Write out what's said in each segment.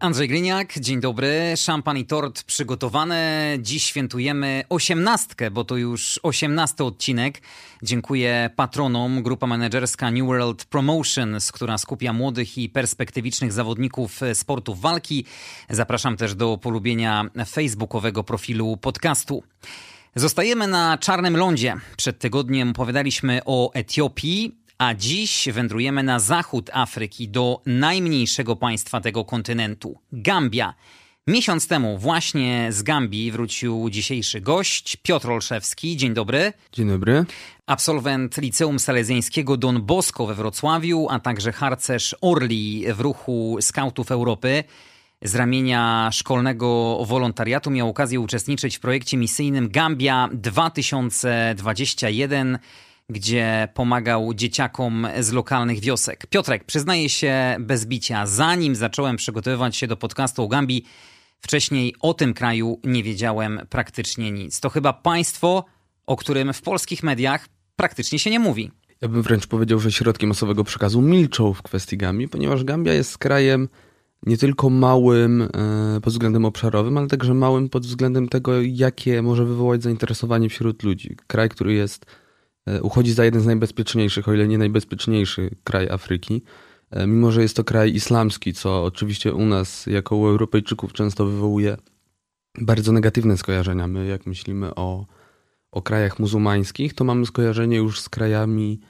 Andrzej Gliniak, dzień dobry. Szampan i tort przygotowane. Dziś świętujemy osiemnastkę, bo to już osiemnasty odcinek. Dziękuję patronom, grupa menedżerska New World Promotions, która skupia młodych i perspektywicznych zawodników sportów walki. Zapraszam też do polubienia facebookowego profilu podcastu. Zostajemy na Czarnym Lądzie. Przed tygodniem opowiadaliśmy o Etiopii, a dziś wędrujemy na zachód Afryki, do najmniejszego państwa tego kontynentu Gambia. Miesiąc temu właśnie z Gambii wrócił dzisiejszy gość, Piotr Olszewski. Dzień dobry. Dzień dobry. Absolwent Liceum Salezjańskiego Don Bosco we Wrocławiu, a także harcerz Orli w ruchu Skautów Europy. Z ramienia szkolnego wolontariatu miał okazję uczestniczyć w projekcie misyjnym Gambia 2021 gdzie pomagał dzieciakom z lokalnych wiosek. Piotrek, przyznaję się bez bicia, zanim zacząłem przygotowywać się do podcastu o Gambii, wcześniej o tym kraju nie wiedziałem praktycznie nic. To chyba państwo, o którym w polskich mediach praktycznie się nie mówi. Ja bym wręcz powiedział, że środki masowego przekazu milczą w kwestii Gambii, ponieważ Gambia jest krajem nie tylko małym e, pod względem obszarowym, ale także małym pod względem tego, jakie może wywołać zainteresowanie wśród ludzi. Kraj, który jest uchodzi za jeden z najbezpieczniejszych, o ile nie najbezpieczniejszy kraj Afryki. E, mimo, że jest to kraj islamski, co oczywiście u nas, jako u Europejczyków, często wywołuje bardzo negatywne skojarzenia. My, jak myślimy o, o krajach muzułmańskich, to mamy skojarzenie już z krajami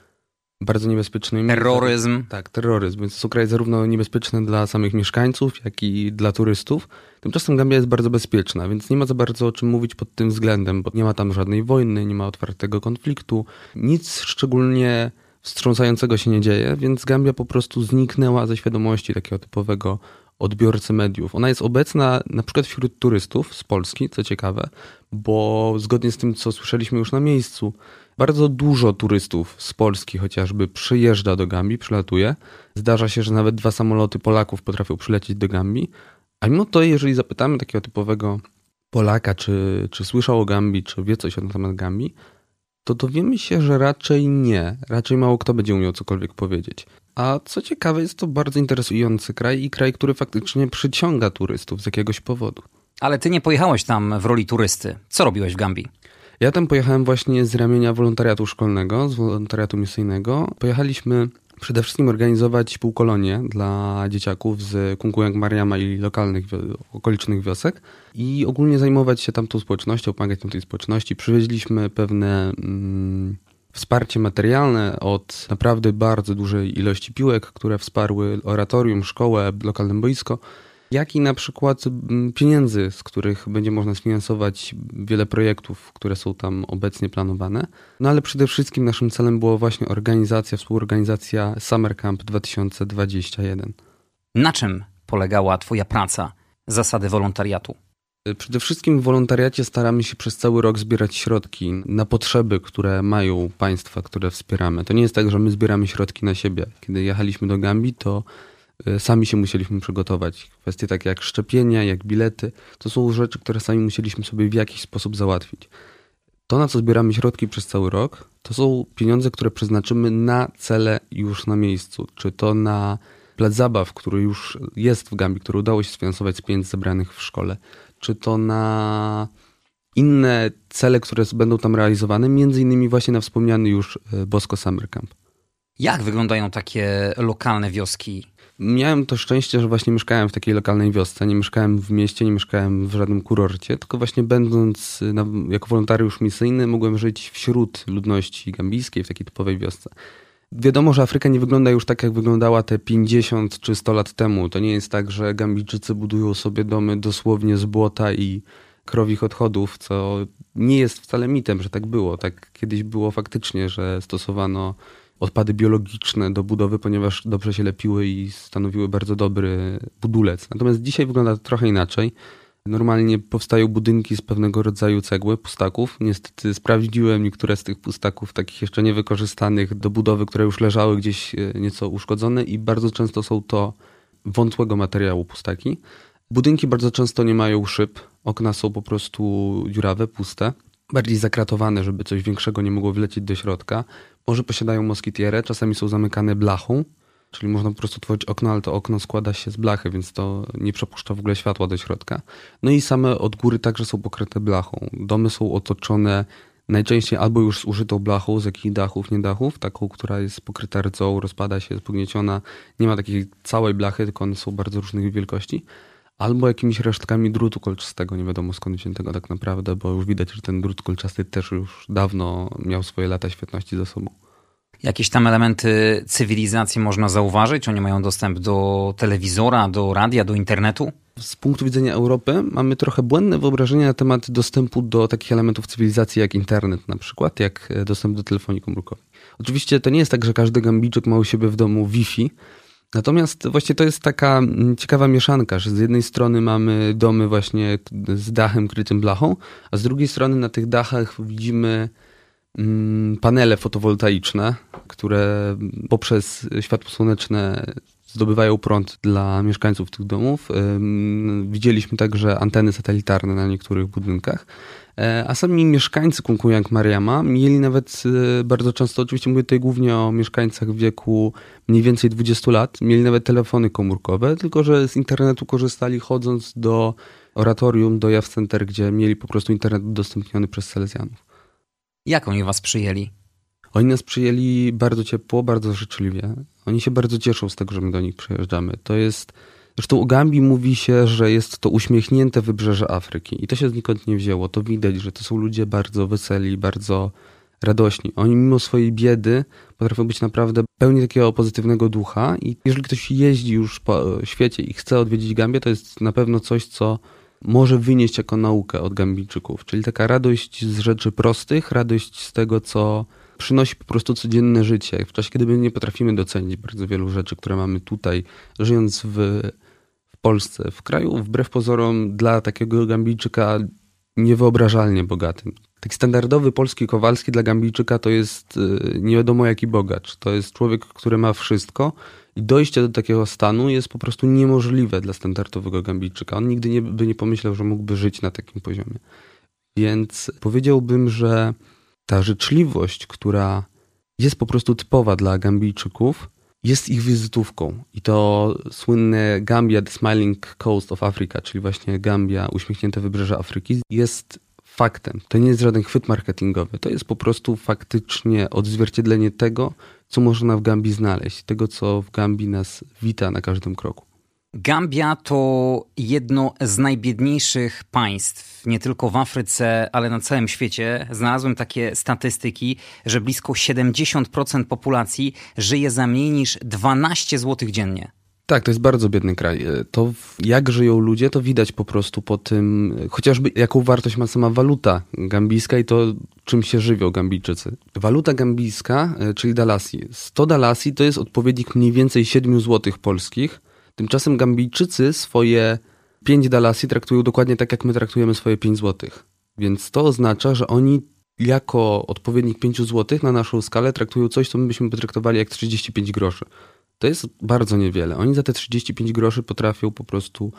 bardzo niebezpiecznymi. Terroryzm. Tak, terroryzm. Więc to są kraje zarówno niebezpieczne dla samych mieszkańców, jak i dla turystów. Tymczasem Gambia jest bardzo bezpieczna, więc nie ma za bardzo o czym mówić pod tym względem, bo nie ma tam żadnej wojny, nie ma otwartego konfliktu, nic szczególnie wstrząsającego się nie dzieje, więc Gambia po prostu zniknęła ze świadomości takiego typowego odbiorcy mediów. Ona jest obecna na przykład wśród turystów z Polski, co ciekawe, bo zgodnie z tym, co słyszeliśmy już na miejscu, bardzo dużo turystów z Polski chociażby przyjeżdża do Gambii, przylatuje. Zdarza się, że nawet dwa samoloty Polaków potrafią przylecieć do Gambii. A mimo to, jeżeli zapytamy takiego typowego Polaka, czy, czy słyszał o Gambii, czy wie coś na temat Gambii, to dowiemy się, że raczej nie. Raczej mało kto będzie umiał cokolwiek powiedzieć. A co ciekawe, jest to bardzo interesujący kraj i kraj, który faktycznie przyciąga turystów z jakiegoś powodu. Ale ty nie pojechałeś tam w roli turysty. Co robiłeś w Gambii? Ja tam pojechałem właśnie z ramienia wolontariatu szkolnego, z wolontariatu misyjnego. Pojechaliśmy przede wszystkim organizować półkolonie dla dzieciaków z Kunguyang Mariama i lokalnych, okolicznych wiosek i ogólnie zajmować się tamtą społecznością, pomagać tamtej społeczności. Przywieźliśmy pewne mm, wsparcie materialne od naprawdę bardzo dużej ilości piłek, które wsparły oratorium, szkołę, lokalne boisko jak i na przykład mm, pieniędzy, z których będzie można sfinansować wiele projektów, które są tam obecnie planowane. No ale przede wszystkim naszym celem była właśnie organizacja, współorganizacja Summer Camp 2021. Na czym polegała Twoja praca, zasady wolontariatu? Przede wszystkim w wolontariacie staramy się przez cały rok zbierać środki na potrzeby, które mają państwa, które wspieramy. To nie jest tak, że my zbieramy środki na siebie. Kiedy jechaliśmy do Gambii, to Y, sami się musieliśmy przygotować. Kwestie takie jak szczepienia, jak bilety, to są rzeczy, które sami musieliśmy sobie w jakiś sposób załatwić. To, na co zbieramy środki przez cały rok, to są pieniądze, które przeznaczymy na cele już na miejscu. Czy to na plac zabaw, który już jest w Gambii, który udało się sfinansować z pieniędzy zebranych w szkole, czy to na inne cele, które będą tam realizowane, między innymi właśnie na wspomniany już y, Bosco Summer Camp. Jak wyglądają takie lokalne wioski Miałem to szczęście, że właśnie mieszkałem w takiej lokalnej wiosce. Nie mieszkałem w mieście, nie mieszkałem w żadnym kurorcie, tylko właśnie będąc na, jako wolontariusz misyjny, mogłem żyć wśród ludności gambijskiej, w takiej typowej wiosce. Wiadomo, że Afryka nie wygląda już tak, jak wyglądała te 50 czy 100 lat temu. To nie jest tak, że Gambijczycy budują sobie domy dosłownie z błota i krowich odchodów, co nie jest wcale mitem, że tak było. Tak kiedyś było faktycznie, że stosowano odpady biologiczne do budowy, ponieważ dobrze się lepiły i stanowiły bardzo dobry budulec. Natomiast dzisiaj wygląda to trochę inaczej. Normalnie powstają budynki z pewnego rodzaju cegły, pustaków. Niestety sprawdziłem niektóre z tych pustaków, takich jeszcze niewykorzystanych do budowy, które już leżały gdzieś e, nieco uszkodzone i bardzo często są to wątłego materiału pustaki. Budynki bardzo często nie mają szyb, okna są po prostu dziurawe, puste, bardziej zakratowane, żeby coś większego nie mogło wlecieć do środka. Może posiadają moskitierę, czasami są zamykane blachą, czyli można po prostu tworzyć okno, ale to okno składa się z blachy, więc to nie przepuszcza w ogóle światła do środka. No i same od góry także są pokryte blachą. Domy są otoczone najczęściej albo już z użytą blachą, z jakichś dachów, nie dachów, taką, która jest pokryta rdzą, rozpada się, jest pognieciona. Nie ma takiej całej blachy, tylko one są bardzo różnych wielkości albo jakimiś resztkami drutu kolczastego, nie wiadomo skąd wziętego tak naprawdę, bo już widać, że ten drut kolczasty też już dawno miał swoje lata świetności za sobą. Jakieś tam elementy cywilizacji można zauważyć? Oni mają dostęp do telewizora, do radia, do internetu? Z punktu widzenia Europy mamy trochę błędne wyobrażenie na temat dostępu do takich elementów cywilizacji jak internet na przykład, jak dostęp do telefonii komórkowej. Oczywiście to nie jest tak, że każdy gambijczyk ma u siebie w domu Wi-Fi, Natomiast właśnie to jest taka mm, ciekawa mieszanka, że z jednej strony mamy domy właśnie z dachem krytym blachą, a z drugiej strony na tych dachach widzimy mm, panele fotowoltaiczne, które poprzez światło słoneczne zdobywają prąd dla mieszkańców tych domów. Widzieliśmy także anteny satelitarne na niektórych budynkach. E, a sami mieszkańcy Kunkujank Mariama mieli nawet e, bardzo często, oczywiście mówię tutaj głównie o mieszkańcach w wieku mniej więcej 20 lat, mieli nawet telefony komórkowe, tylko że z internetu korzystali chodząc do oratorium, do Jaw Center, gdzie mieli po prostu internet udostępniony przez Salezjanów. Jak oni was przyjęli? Oni nas przyjęli bardzo ciepło, bardzo życzliwie. Oni się bardzo cieszą z tego, że my do nich przyjeżdżamy. To jest Zresztą o Gambii mówi się, że jest to uśmiechnięte wybrzeże Afryki. I to się znikąd nie wzięło. To widać, że to są ludzie bardzo weseli, bardzo radośni. Oni mimo swojej biedy potrafią być naprawdę pełni takiego pozytywnego ducha i jeżeli ktoś jeździ już po świecie i chce odwiedzić Gambię, to jest na pewno coś, co może wynieść jako naukę od Gambijczyków. Czyli taka radość z rzeczy prostych, radość z tego, co przynosi po prostu codzienne życie. W czasie, kiedy my nie potrafimy docenić bardzo wielu rzeczy, które mamy tutaj, żyjąc w Polsce, w kraju wbrew pozorom dla takiego Gambijczyka niewyobrażalnie bogatym. Taki standardowy polski Kowalski dla Gambijczyka to jest y, nie wiadomo jaki bogacz. To jest człowiek, który ma wszystko i dojście do takiego stanu jest po prostu niemożliwe dla standardowego Gambijczyka. On nigdy nie, by nie pomyślał, że mógłby żyć na takim poziomie. Więc powiedziałbym, że ta życzliwość, która jest po prostu typowa dla Gambijczyków, jest ich wizytówką. I to słynne Gambia, the Smiling Coast of Africa, czyli właśnie Gambia, uśmiechnięte wybrzeże Afryki, jest faktem. To nie jest żaden chwyt marketingowy. To jest po prostu faktycznie odzwierciedlenie tego, co można w Gambii znaleźć, tego, co w Gambii nas wita na każdym kroku. Gambia to jedno z najbiedniejszych państw, nie tylko w Afryce, ale na całym świecie. Znalazłem takie statystyki, że blisko 70% populacji żyje za mniej niż 12 zł dziennie. Tak, to jest bardzo biedny kraj. To jak żyją ludzie, to widać po prostu po tym, chociażby jaką wartość ma sama waluta gambijska i to czym się żywią Gambijczycy. Waluta gambijska, e, czyli dalasi. 100 dalasi to jest odpowiednik mniej więcej 7 zł polskich, Tymczasem Gambijczycy swoje 5 dalasi traktują dokładnie tak, jak my traktujemy swoje 5 złotych. Więc to oznacza, że oni jako odpowiednik 5 złotych na naszą skalę traktują coś, co my byśmy potraktowali jak 35 groszy. To jest bardzo niewiele. Oni za te 35 groszy potrafią po prostu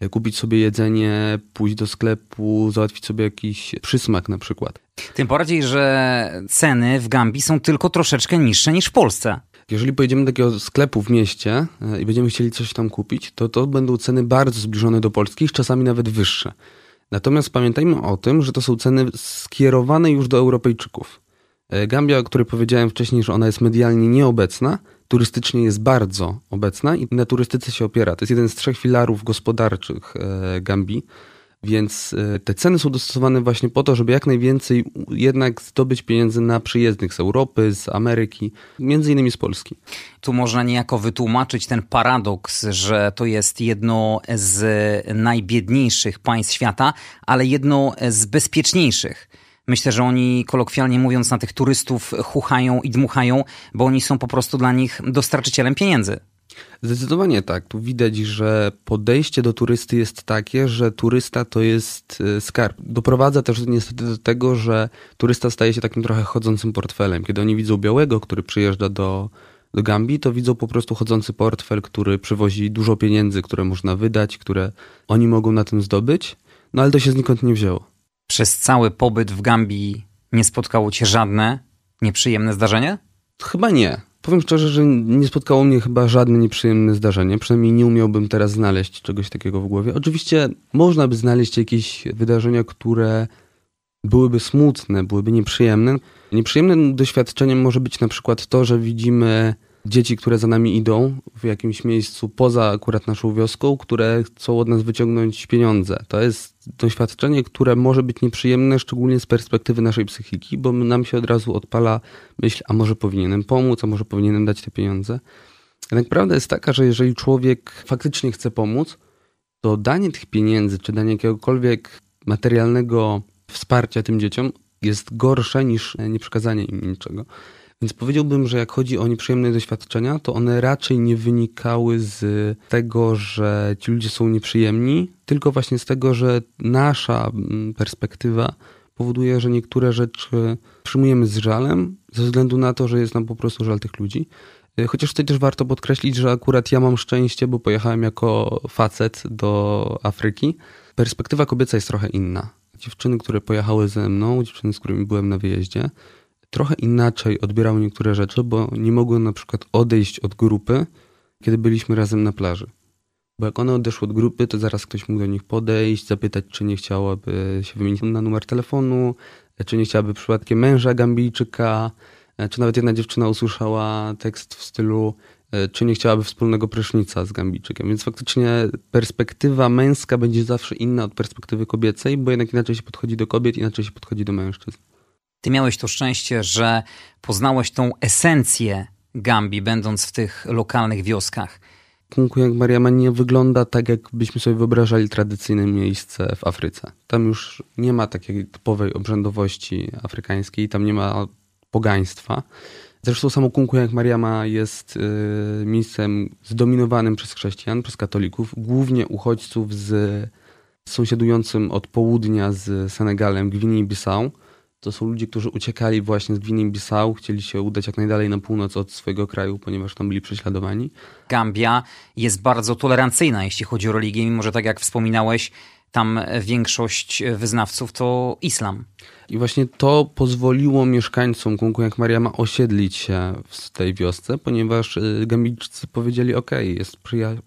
e, kupić sobie jedzenie, pójść do sklepu, załatwić sobie jakiś przysmak na przykład. Tym bardziej, że ceny w Gambii są tylko troszeczkę niższe niż w Polsce. Jeżeli pojedziemy do takiego sklepu w mieście e, i będziemy chcieli coś tam kupić, to to będą ceny bardzo zbliżone do polskich, czasami nawet wyższe. Natomiast pamiętajmy o tym, że to są ceny skierowane już do Europejczyków. E, Gambia, o której powiedziałem wcześniej, że ona jest medialnie nieobecna, turystycznie jest bardzo obecna i na turystyce się opiera. To jest jeden z trzech filarów gospodarczych e, Gambii. Więc e, te ceny są dostosowane właśnie po to, żeby jak najwięcej jednak zdobyć pieniędzy na przyjezdnych z Europy, z Ameryki, między innymi z Polski. Tu można niejako wytłumaczyć ten paradoks, że to jest jedno z najbiedniejszych państw świata, ale jedno z bezpieczniejszych. Myślę, że oni kolokwialnie mówiąc na tych turystów chuchają i dmuchają, bo oni są po prostu dla nich dostarczycielem pieniędzy. Zdecydowanie tak. Tu widać, że podejście do turysty jest takie, że turysta to jest e, skarb. Doprowadza też niestety do tego, że turysta staje się takim trochę chodzącym portfelem. Kiedy oni widzą białego, który przyjeżdża do, do Gambii, to widzą po prostu chodzący portfel, który przywozi dużo pieniędzy, które można wydać, które oni mogą na tym zdobyć, no ale to się znikąd nie wzięło. Przez cały pobyt w Gambii nie spotkało cię żadne nieprzyjemne zdarzenie? Chyba nie. Powiem szczerze, że nie spotkało mnie chyba żadne nieprzyjemne zdarzenie. Przynajmniej nie umiałbym teraz znaleźć czegoś takiego w głowie. Oczywiście można by znaleźć jakieś wydarzenia, które byłyby smutne, byłyby nieprzyjemne. Nieprzyjemnym doświadczeniem może być na przykład to, że widzimy dzieci, które za nami idą w jakimś miejscu poza akurat naszą wioską, które chcą od nas wyciągnąć pieniądze. To jest doświadczenie, które może być nieprzyjemne, szczególnie z perspektywy naszej psychiki, bo nam się od razu odpala myśl, a może powinienem pomóc, a może powinienem dać te pieniądze. Jednak prawda jest taka, że jeżeli człowiek faktycznie chce pomóc, to danie tych pieniędzy, czy danie jakiegokolwiek materialnego wsparcia tym dzieciom jest gorsze niż nieprzekazanie im niczego. Więc powiedziałbym, że jak chodzi o nieprzyjemne doświadczenia, to one raczej nie wynikały z tego, że ci ludzie są nieprzyjemni, tylko właśnie z tego, że nasza mm, perspektywa powoduje, że niektóre rzeczy przyjmujemy z żalem, ze względu na to, że jest nam po prostu żal tych ludzi. Y, chociaż tutaj też warto podkreślić, że akurat ja mam szczęście, bo pojechałem jako facet do Afryki. Perspektywa kobieca jest trochę inna. Dziewczyny, które pojechały ze mną, dziewczyny, z którymi byłem na wyjeździe, trochę inaczej odbierały niektóre rzeczy, bo nie mogły na przykład odejść od grupy, kiedy byliśmy razem na plaży. Bo jak one odeszły od grupy, to zaraz ktoś mógł do nich podejść, zapytać, czy nie chciałaby się wymienić na numer telefonu, czy nie chciałaby przypadkiem męża Gambijczyka, czy nawet jedna dziewczyna usłyszała tekst w stylu, czy nie chciałaby wspólnego prysznica z Gambijczykiem. Więc faktycznie perspektywa męska będzie zawsze inna od perspektywy kobiecej, bo jednak inaczej się podchodzi do kobiet, inaczej się podchodzi do mężczyzn. Ty miałeś to szczęście, że poznałeś tą esencję Gambii, będąc w tych lokalnych wioskach. Kunku jak Mariama nie wygląda tak, jakbyśmy sobie wyobrażali tradycyjne miejsce w Afryce. Tam już nie ma takiej typowej obrzędowości afrykańskiej, tam nie ma pogaństwa. Zresztą samo Kunku jak Mariama jest y, miejscem zdominowanym przez chrześcijan, przez katolików, głównie uchodźców z sąsiadującym od południa z Senegalem, Gwinei-Bissau to są ludzie, którzy uciekali właśnie z Gwinei-Bissau, chcieli się udać jak najdalej na północ od swojego kraju, ponieważ tam byli prześladowani. Gambia jest bardzo tolerancyjna, jeśli chodzi o religię, mimo że tak jak wspominałeś, tam większość wyznawców to islam. I właśnie to pozwoliło mieszkańcom jak Mariama osiedlić się w tej wiosce, ponieważ y, Gambijczycy powiedzieli: OK, jest,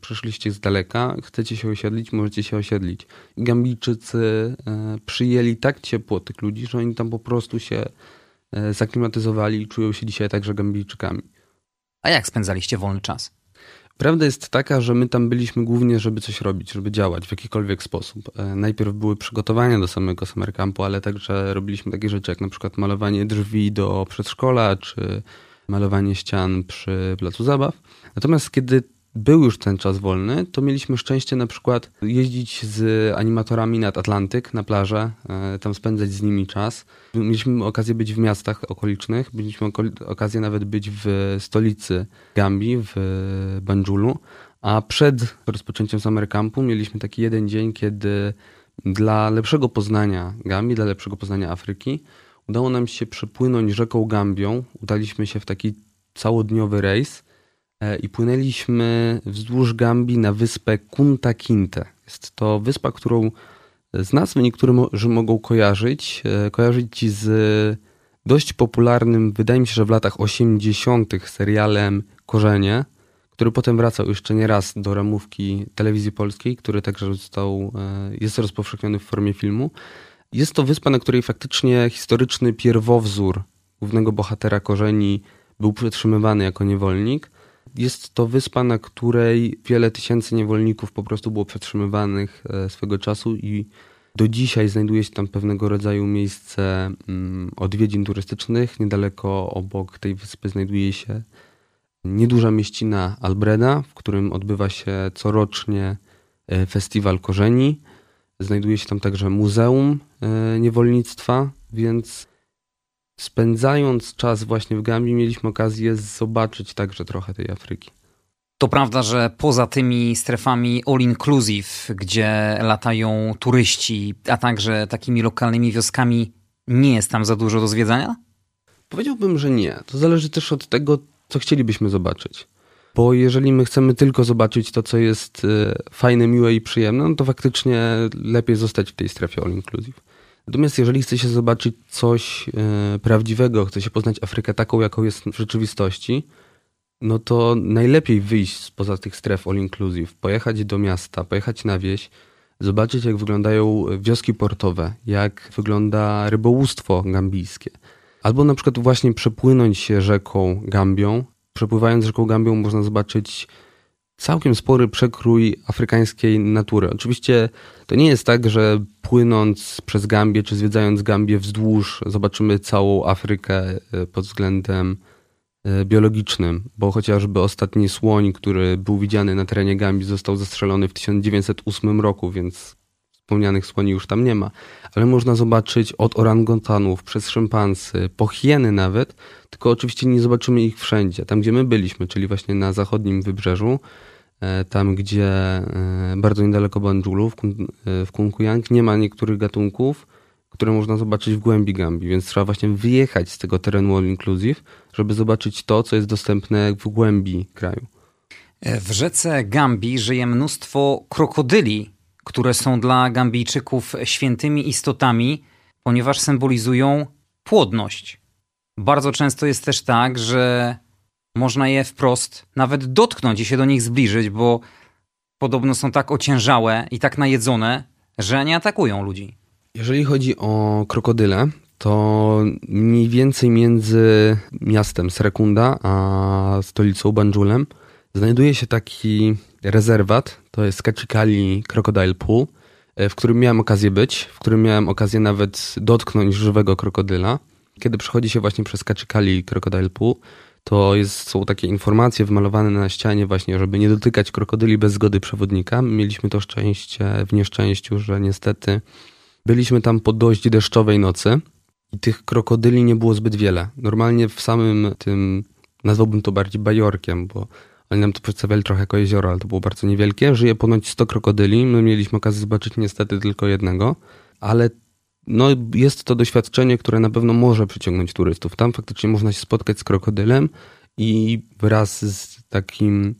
przyszliście z daleka, chcecie się osiedlić, możecie się osiedlić. I Gambijczycy y, przyjęli tak ciepło tych ludzi, że oni tam po prostu się y, zaklimatyzowali i czują się dzisiaj także Gambijczykami. A jak spędzaliście wolny czas? Prawda jest taka, że my tam byliśmy głównie, żeby coś robić, żeby działać w jakikolwiek sposób. E, najpierw były przygotowania do samego summer campu, ale także robiliśmy takie rzeczy jak na przykład malowanie drzwi do przedszkola, czy malowanie ścian przy placu zabaw. Natomiast kiedy był już ten czas wolny, to mieliśmy szczęście na przykład jeździć z animatorami nad Atlantyk na plażę, e, tam spędzać z nimi czas. Mieliśmy okazję być w miastach okolicznych, mieliśmy okazję nawet być w stolicy Gambii, w Banjulu, a przed rozpoczęciem Summer Campu mieliśmy taki jeden dzień, kiedy dla lepszego poznania Gambii, dla lepszego poznania Afryki, udało nam się przepłynąć rzeką Gambią. Udaliśmy się w taki całodniowy rejs i płynęliśmy wzdłuż Gambii na wyspę Kunta Kinte. Jest to wyspa, którą z nazwy niektórzy mogą kojarzyć. E, kojarzyć z dość popularnym, wydaje mi się, że w latach 80. serialem Korzenie, który potem wracał jeszcze nie raz do ramówki telewizji polskiej, który także został, e, jest rozpowszechniony w formie filmu. Jest to wyspa, na której faktycznie historyczny pierwowzór głównego bohatera Korzeni był przetrzymywany jako niewolnik – jest to wyspa, na której wiele tysięcy niewolników po prostu było przetrzymywanych e, swego czasu i do dzisiaj znajduje się tam pewnego rodzaju miejsce mm, odwiedzin turystycznych. Niedaleko obok tej wyspy znajduje się nieduża mieścina Albreda, w którym odbywa się corocznie e, festiwal korzeni. Znajduje się tam także muzeum e, niewolnictwa, więc spędzając czas właśnie w Gambii, mieliśmy okazję zobaczyć także trochę tej Afryki. To prawda, że poza tymi strefami all inclusive, gdzie latają turyści, a także takimi lokalnymi wioskami, nie jest tam za dużo do zwiedzania? Powiedziałbym, że nie. To zależy też od tego, co chcielibyśmy zobaczyć. Bo jeżeli my chcemy tylko zobaczyć to, co jest e, fajne, miłe i przyjemne, no to faktycznie lepiej zostać w tej strefie all inclusive. Natomiast jeżeli chce się zobaczyć coś e, prawdziwego, chce się poznać Afrykę taką, jaką jest w rzeczywistości, no to najlepiej wyjść spoza tych stref all inclusive, pojechać do miasta, pojechać na wieś, zobaczyć jak wyglądają wioski portowe, jak wygląda rybołówstwo gambijskie. Albo na przykład właśnie przepłynąć się rzeką Gambią. Przepływając rzeką Gambią można zobaczyć całkiem spory przekrój afrykańskiej natury. Oczywiście to nie jest tak, że płynąc przez Gambię czy zwiedzając Gambię wzdłuż zobaczymy całą Afrykę e, pod względem e, biologicznym, bo chociażby ostatni słoń, który był widziany na terenie Gambii został zastrzelony w 1908 roku, więc wspomnianych słoni już tam nie ma. Ale można zobaczyć od orangutanów, przez szympansy, po hieny nawet, tylko oczywiście nie zobaczymy ich wszędzie. Tam, gdzie my byliśmy, czyli właśnie na zachodnim wybrzeżu, E, tam gdzie e, bardzo niedaleko Banjulu, e, w Kunkuyang, nie ma niektórych gatunków, które można zobaczyć w głębi Gambii, więc trzeba właśnie wyjechać z tego terenu all inclusive, żeby zobaczyć to, co jest dostępne w głębi kraju. W rzece Gambii żyje mnóstwo krokodyli, które są dla Gambijczyków świętymi istotami, ponieważ symbolizują płodność. Bardzo często jest też tak, że można je wprost nawet dotknąć i się do nich zbliżyć, bo podobno są tak ociężałe i tak najedzone, że nie atakują ludzi. Jeżeli chodzi o krokodyle, to mniej więcej między miastem Srekunda a stolicą Banjulem znajduje się taki rezerwat, to jest Kachikali Crocodile Pool, w którym miałem okazję być, w którym miałem okazję nawet dotknąć żywego krokodyla. Kiedy przechodzi się właśnie przez Kachikali Crocodile Pool, to jest, są takie informacje wymalowane na ścianie właśnie, żeby nie dotykać krokodyli bez zgody przewodnika. Mieliśmy to szczęście w nieszczęściu, że niestety byliśmy tam po dość deszczowej nocy i tych krokodyli nie było zbyt wiele. Normalnie w samym tym, nazwałbym to bardziej bajorkiem, bo oni nam to przedstawiali trochę jako jezioro, ale to było bardzo niewielkie. Żyje ponoć 100 krokodyli. My mieliśmy okazję zobaczyć niestety tylko jednego, ale no, jest to doświadczenie, które na pewno może przyciągnąć turystów. Tam faktycznie można się spotkać z krokodylem i wraz z takim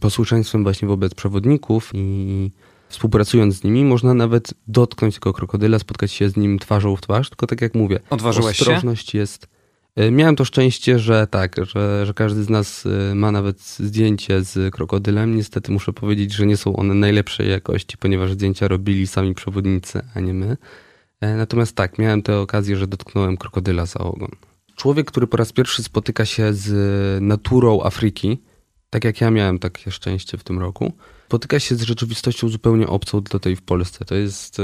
posłuszeństwem właśnie wobec przewodników i współpracując z nimi, można nawet dotknąć tego krokodyla, spotkać się z nim twarzą w twarz, tylko tak jak mówię, Odważyłeś ostrożność się? jest... E, miałem to szczęście, że tak, że, że każdy z nas e, ma nawet zdjęcie z krokodylem. Niestety muszę powiedzieć, że nie są one najlepszej jakości, ponieważ zdjęcia robili sami przewodnicy, a nie my. E, natomiast tak, miałem tę okazję, że dotknąłem krokodyla za ogon. Człowiek, który po raz pierwszy spotyka się z naturą Afryki, tak jak ja miałem takie szczęście w tym roku, spotyka się z rzeczywistością zupełnie obcą do tej w Polsce. To jest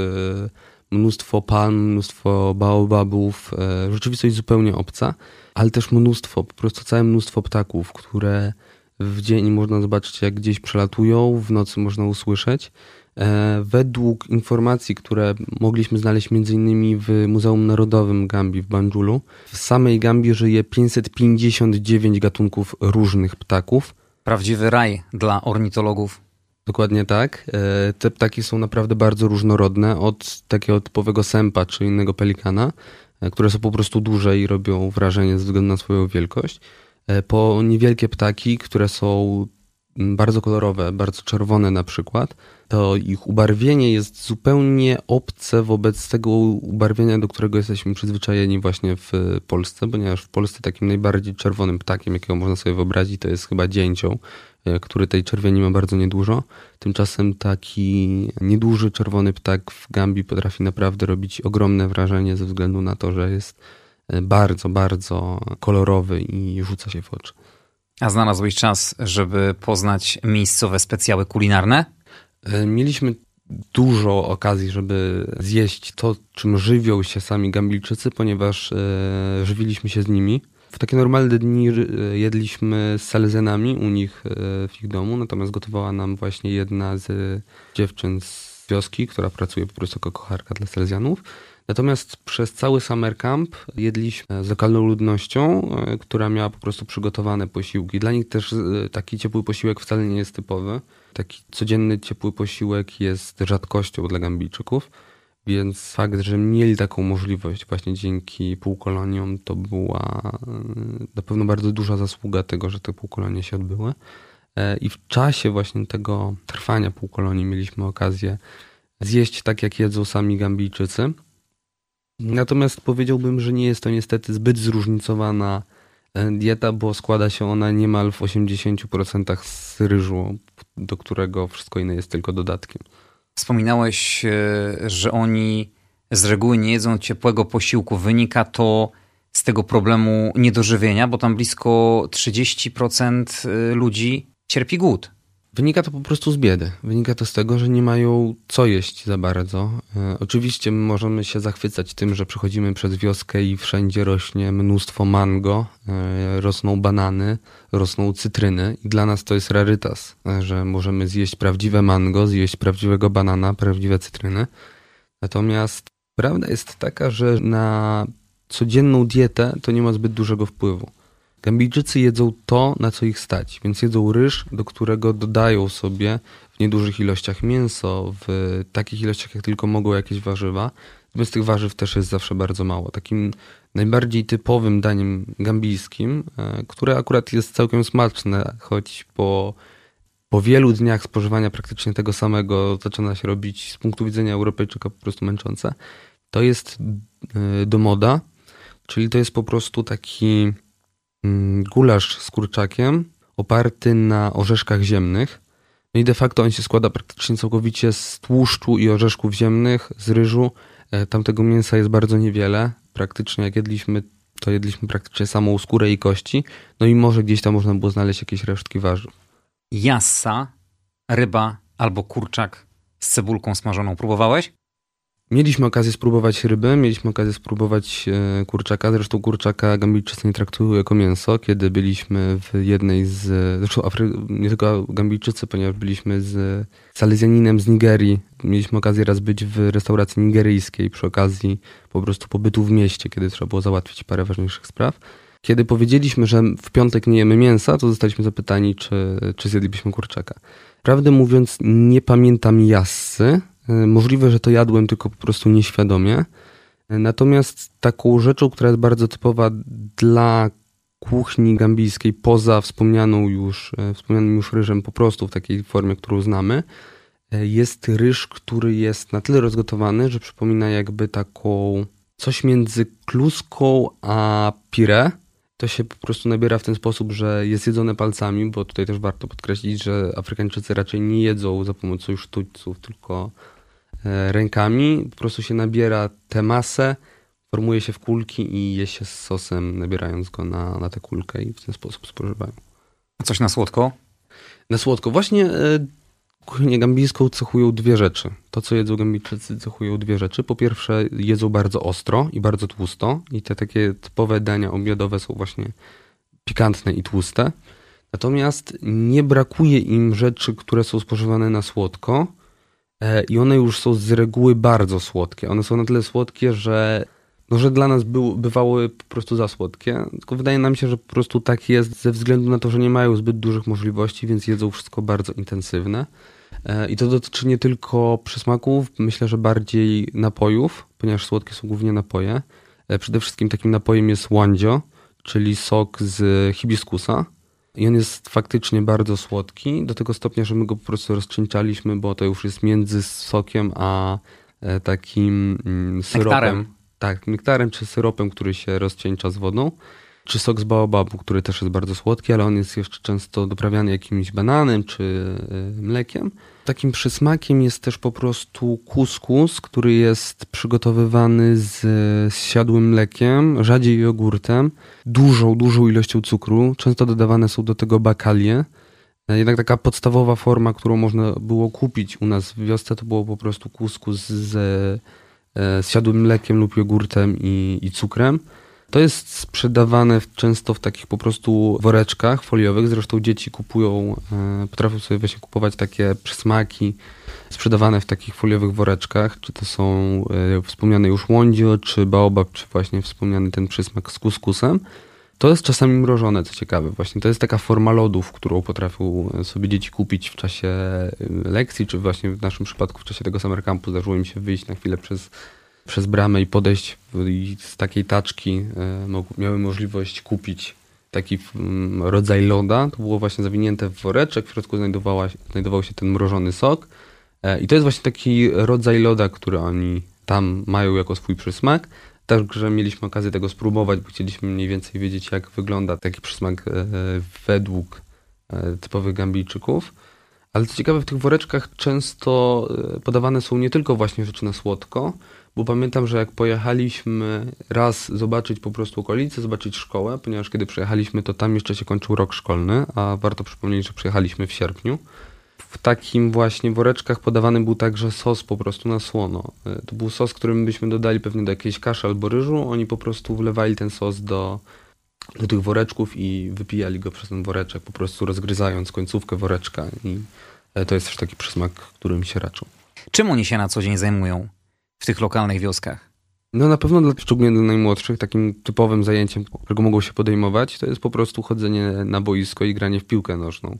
mnóstwo palm, mnóstwo baobabów, e, rzeczywistość zupełnie obca, ale też mnóstwo, po prostu całe mnóstwo ptaków, które w dzień można zobaczyć, jak gdzieś przelatują, w nocy można usłyszeć. E, według informacji, które mogliśmy znaleźć m.in. w Muzeum Narodowym Gambii w Banjulu, w samej Gambii żyje 559 gatunków różnych ptaków. Prawdziwy raj dla ornitologów. Dokładnie tak. E, te ptaki są naprawdę bardzo różnorodne, od takiego typowego sępa czy innego pelikana, e, które są po prostu duże i robią wrażenie ze względu na swoją wielkość, po niewielkie ptaki, które są bardzo kolorowe, bardzo czerwone na przykład, to ich ubarwienie jest zupełnie obce wobec tego ubarwienia, do którego jesteśmy przyzwyczajeni właśnie w Polsce, ponieważ w Polsce takim najbardziej czerwonym ptakiem, jakiego można sobie wyobrazić, to jest chyba dzięcioł, e, który tej czerwieni ma bardzo niedużo. Tymczasem taki nieduży czerwony ptak w Gambii potrafi naprawdę robić ogromne wrażenie ze względu na to, że jest e, bardzo, bardzo kolorowy i rzuca się w oczy. A znalazłeś czas, żeby poznać miejscowe specjały kulinarne? E, mieliśmy dużo okazji, żeby zjeść to, czym żywią się sami Gambijczycy, ponieważ e, żywiliśmy się z nimi. W takie normalne dni e, jedliśmy z Salezjanami u nich w ich domu, natomiast gotowała nam właśnie jedna z dziewczyn z wioski, która pracuje po prostu jako kocharka dla Salezjanów. Natomiast przez cały summer camp jedliśmy z lokalną ludnością, e, która miała po prostu przygotowane posiłki. Dla nich też e, taki ciepły posiłek wcale nie jest typowy. Taki codzienny ciepły posiłek jest rzadkością dla Gambijczyków. Więc fakt, że mieli taką możliwość właśnie dzięki półkoloniom, to była e, na pewno bardzo duża zasługa tego, że te półkolonie się odbyły. I w czasie właśnie tego trwania półkolonii mieliśmy okazję zjeść tak, jak jedzą sami Gambijczycy. Natomiast powiedziałbym, że nie jest to niestety zbyt zróżnicowana e, dieta, bo składa się ona niemal w 80% z ryżu, do którego wszystko inne jest tylko dodatkiem. Wspominałeś, e, że oni z reguły nie jedzą ciepłego posiłku. Wynika to z tego problemu niedożywienia, bo tam blisko 30% e, ludzi cierpi głód. Wynika to po prostu z biedy. Wynika to z tego, że nie mają co jeść za bardzo. E, oczywiście możemy się zachwycać tym, że przechodzimy przez wioskę i wszędzie rośnie mnóstwo mango, e, rosną banany, rosną cytryny i dla nas to jest rarytas, e, że możemy zjeść prawdziwe mango, zjeść prawdziwego banana, prawdziwe cytryny. Natomiast prawda jest taka, że na codzienną dietę to nie ma zbyt dużego wpływu. Gambijczycy jedzą to, na co ich stać, więc jedzą ryż, do którego dodają sobie w niedużych ilościach mięso, w takich ilościach jak tylko mogą jakieś warzywa. Natomiast tych warzyw też jest zawsze bardzo mało. Takim najbardziej typowym daniem gambijskim, e, które akurat jest całkiem smaczne, choć po, po wielu dniach spożywania praktycznie tego samego zaczyna się robić z punktu widzenia Europejczyka po prostu męczące, to jest e, domoda, czyli to jest po prostu taki gulasz z kurczakiem oparty na orzeszkach ziemnych. No i de facto on się składa praktycznie całkowicie z tłuszczu i orzeszków ziemnych, z ryżu. E, tamtego mięsa jest bardzo niewiele. Praktycznie jak jedliśmy, to jedliśmy praktycznie samą skórę i kości. No i może gdzieś tam można było znaleźć jakieś resztki warzyw. Jassa, ryba albo kurczak z cebulką smażoną. Próbowałeś? Mieliśmy okazję spróbować ryby, mieliśmy okazję spróbować e, kurczaka. Zresztą kurczaka Gambijczycy nie traktują jako mięso. Kiedy byliśmy w jednej z. Zresztą Afry, nie tylko Gambijczycy, ponieważ byliśmy z Salezjaninem z Nigerii. Mieliśmy okazję raz być w restauracji nigeryjskiej przy okazji po prostu pobytu w mieście, kiedy trzeba było załatwić parę ważniejszych spraw. Kiedy powiedzieliśmy, że w piątek nie jemy mięsa, to zostaliśmy zapytani, czy, czy zjedlibyśmy kurczaka. Prawdę mówiąc, nie pamiętam jassy, E, możliwe, że to jadłem tylko po prostu nieświadomie. E, natomiast taką rzeczą, która jest bardzo typowa dla kuchni gambijskiej, poza wspomnianą już, e, wspomnianym już ryżem po prostu w takiej formie, którą znamy, jest ryż, który jest na tyle rozgotowany, że przypomina jakby taką coś między kluską a pire. To się po prostu nabiera w ten sposób, że jest jedzone palcami, bo tutaj też warto podkreślić, że Afrykańczycy raczej nie jedzą za pomocą sztućców, tylko E, rękami, po prostu się nabiera tę masę, formuje się w kulki i je się z sosem, nabierając go na, na tę kulkę i w ten sposób spożywają. A coś na słodko? Na słodko. Właśnie e, kuchnię gambijską cechują dwie rzeczy. To, co jedzą gambijczycy, cechują dwie rzeczy. Po pierwsze, jedzą bardzo ostro i bardzo tłusto i te takie typowe dania obiadowe są właśnie pikantne i tłuste. Natomiast nie brakuje im rzeczy, które są spożywane na słodko, E, i one już są z reguły bardzo słodkie. One są na tyle słodkie, że, no, że dla nas był, bywały po prostu za słodkie. Tylko wydaje nam się, że po prostu tak jest ze względu na to, że nie mają zbyt dużych możliwości, więc jedzą wszystko bardzo intensywne. E, I to dotyczy nie tylko przysmaków, myślę, że bardziej napojów, ponieważ słodkie są głównie napoje. E, przede wszystkim takim napojem jest wandzio, czyli sok z hibiskusa i on jest faktycznie bardzo słodki, do tego stopnia, że my go po prostu rozczyńczaliśmy, bo to już jest między sokiem a e, takim mm, syropem. Nektarem. Tak, nektarem czy syropem, który się rozcieńcza z wodą. Czy sok z baobabu, który też jest bardzo słodki, ale on jest jeszcze często doprawiany jakimś bananem czy e, mlekiem. Takim przysmakiem jest też po prostu kuskus, który jest przygotowywany z, z siadłym mlekiem, rzadziej jogurtem, dużą, dużą ilością cukru. Często dodawane są do tego bakalie. Jednak taka podstawowa forma, którą można było kupić u nas w wiosce, to było po prostu kuskus z, z siadłym mlekiem lub jogurtem i, i cukrem. To jest sprzedawane często w takich po prostu woreczkach foliowych. Zresztą dzieci kupują, e, potrafią sobie właśnie kupować takie przysmaki sprzedawane w takich foliowych woreczkach. Czy to są e, wspomniane już łądzio, czy baobab, czy właśnie wspomniany ten przysmak z kuskusem. To jest czasami mrożone, co ciekawe. Właśnie to jest taka forma lodów, którą potrafią sobie dzieci kupić w czasie y, lekcji, czy właśnie w naszym przypadku w czasie tego summer campu zdarzyło im się wyjść na chwilę przez, przez bramę i podejść i z takiej taczki y, miały możliwość kupić taki mm, rodzaj loda. To było właśnie zawinięte w woreczek, w środku znajdowała, znajdował się ten mrożony sok. E, I to jest właśnie taki rodzaj loda, który oni tam mają jako swój przysmak. Także mieliśmy okazję tego spróbować, bo chcieliśmy mniej więcej wiedzieć, jak wygląda taki przysmak e, według e, typowych gambijczyków. Ale co ciekawe, w tych woreczkach często e, podawane są nie tylko właśnie rzeczy na słodko, bo pamiętam, że jak pojechaliśmy raz zobaczyć po prostu okolice, zobaczyć szkołę, ponieważ kiedy przyjechaliśmy, to tam jeszcze się kończył rok szkolny, a warto przypomnieć, że przyjechaliśmy w sierpniu w takim właśnie woreczkach podawany był także sos po prostu na słono. E, to był sos, którym byśmy dodali pewnie do jakiejś kaszy albo ryżu. Oni po prostu wlewali ten sos do, do tych woreczków i wypijali go przez ten woreczek, po prostu rozgryzając końcówkę woreczka. I e, to jest też taki przysmak, którym się raczą. Czym oni się na co dzień zajmują w tych lokalnych wioskach? No na pewno dla, szczególnie dla najmłodszych, takim typowym zajęciem, którego mogą się podejmować, to jest po prostu chodzenie na boisko i granie w piłkę nożną.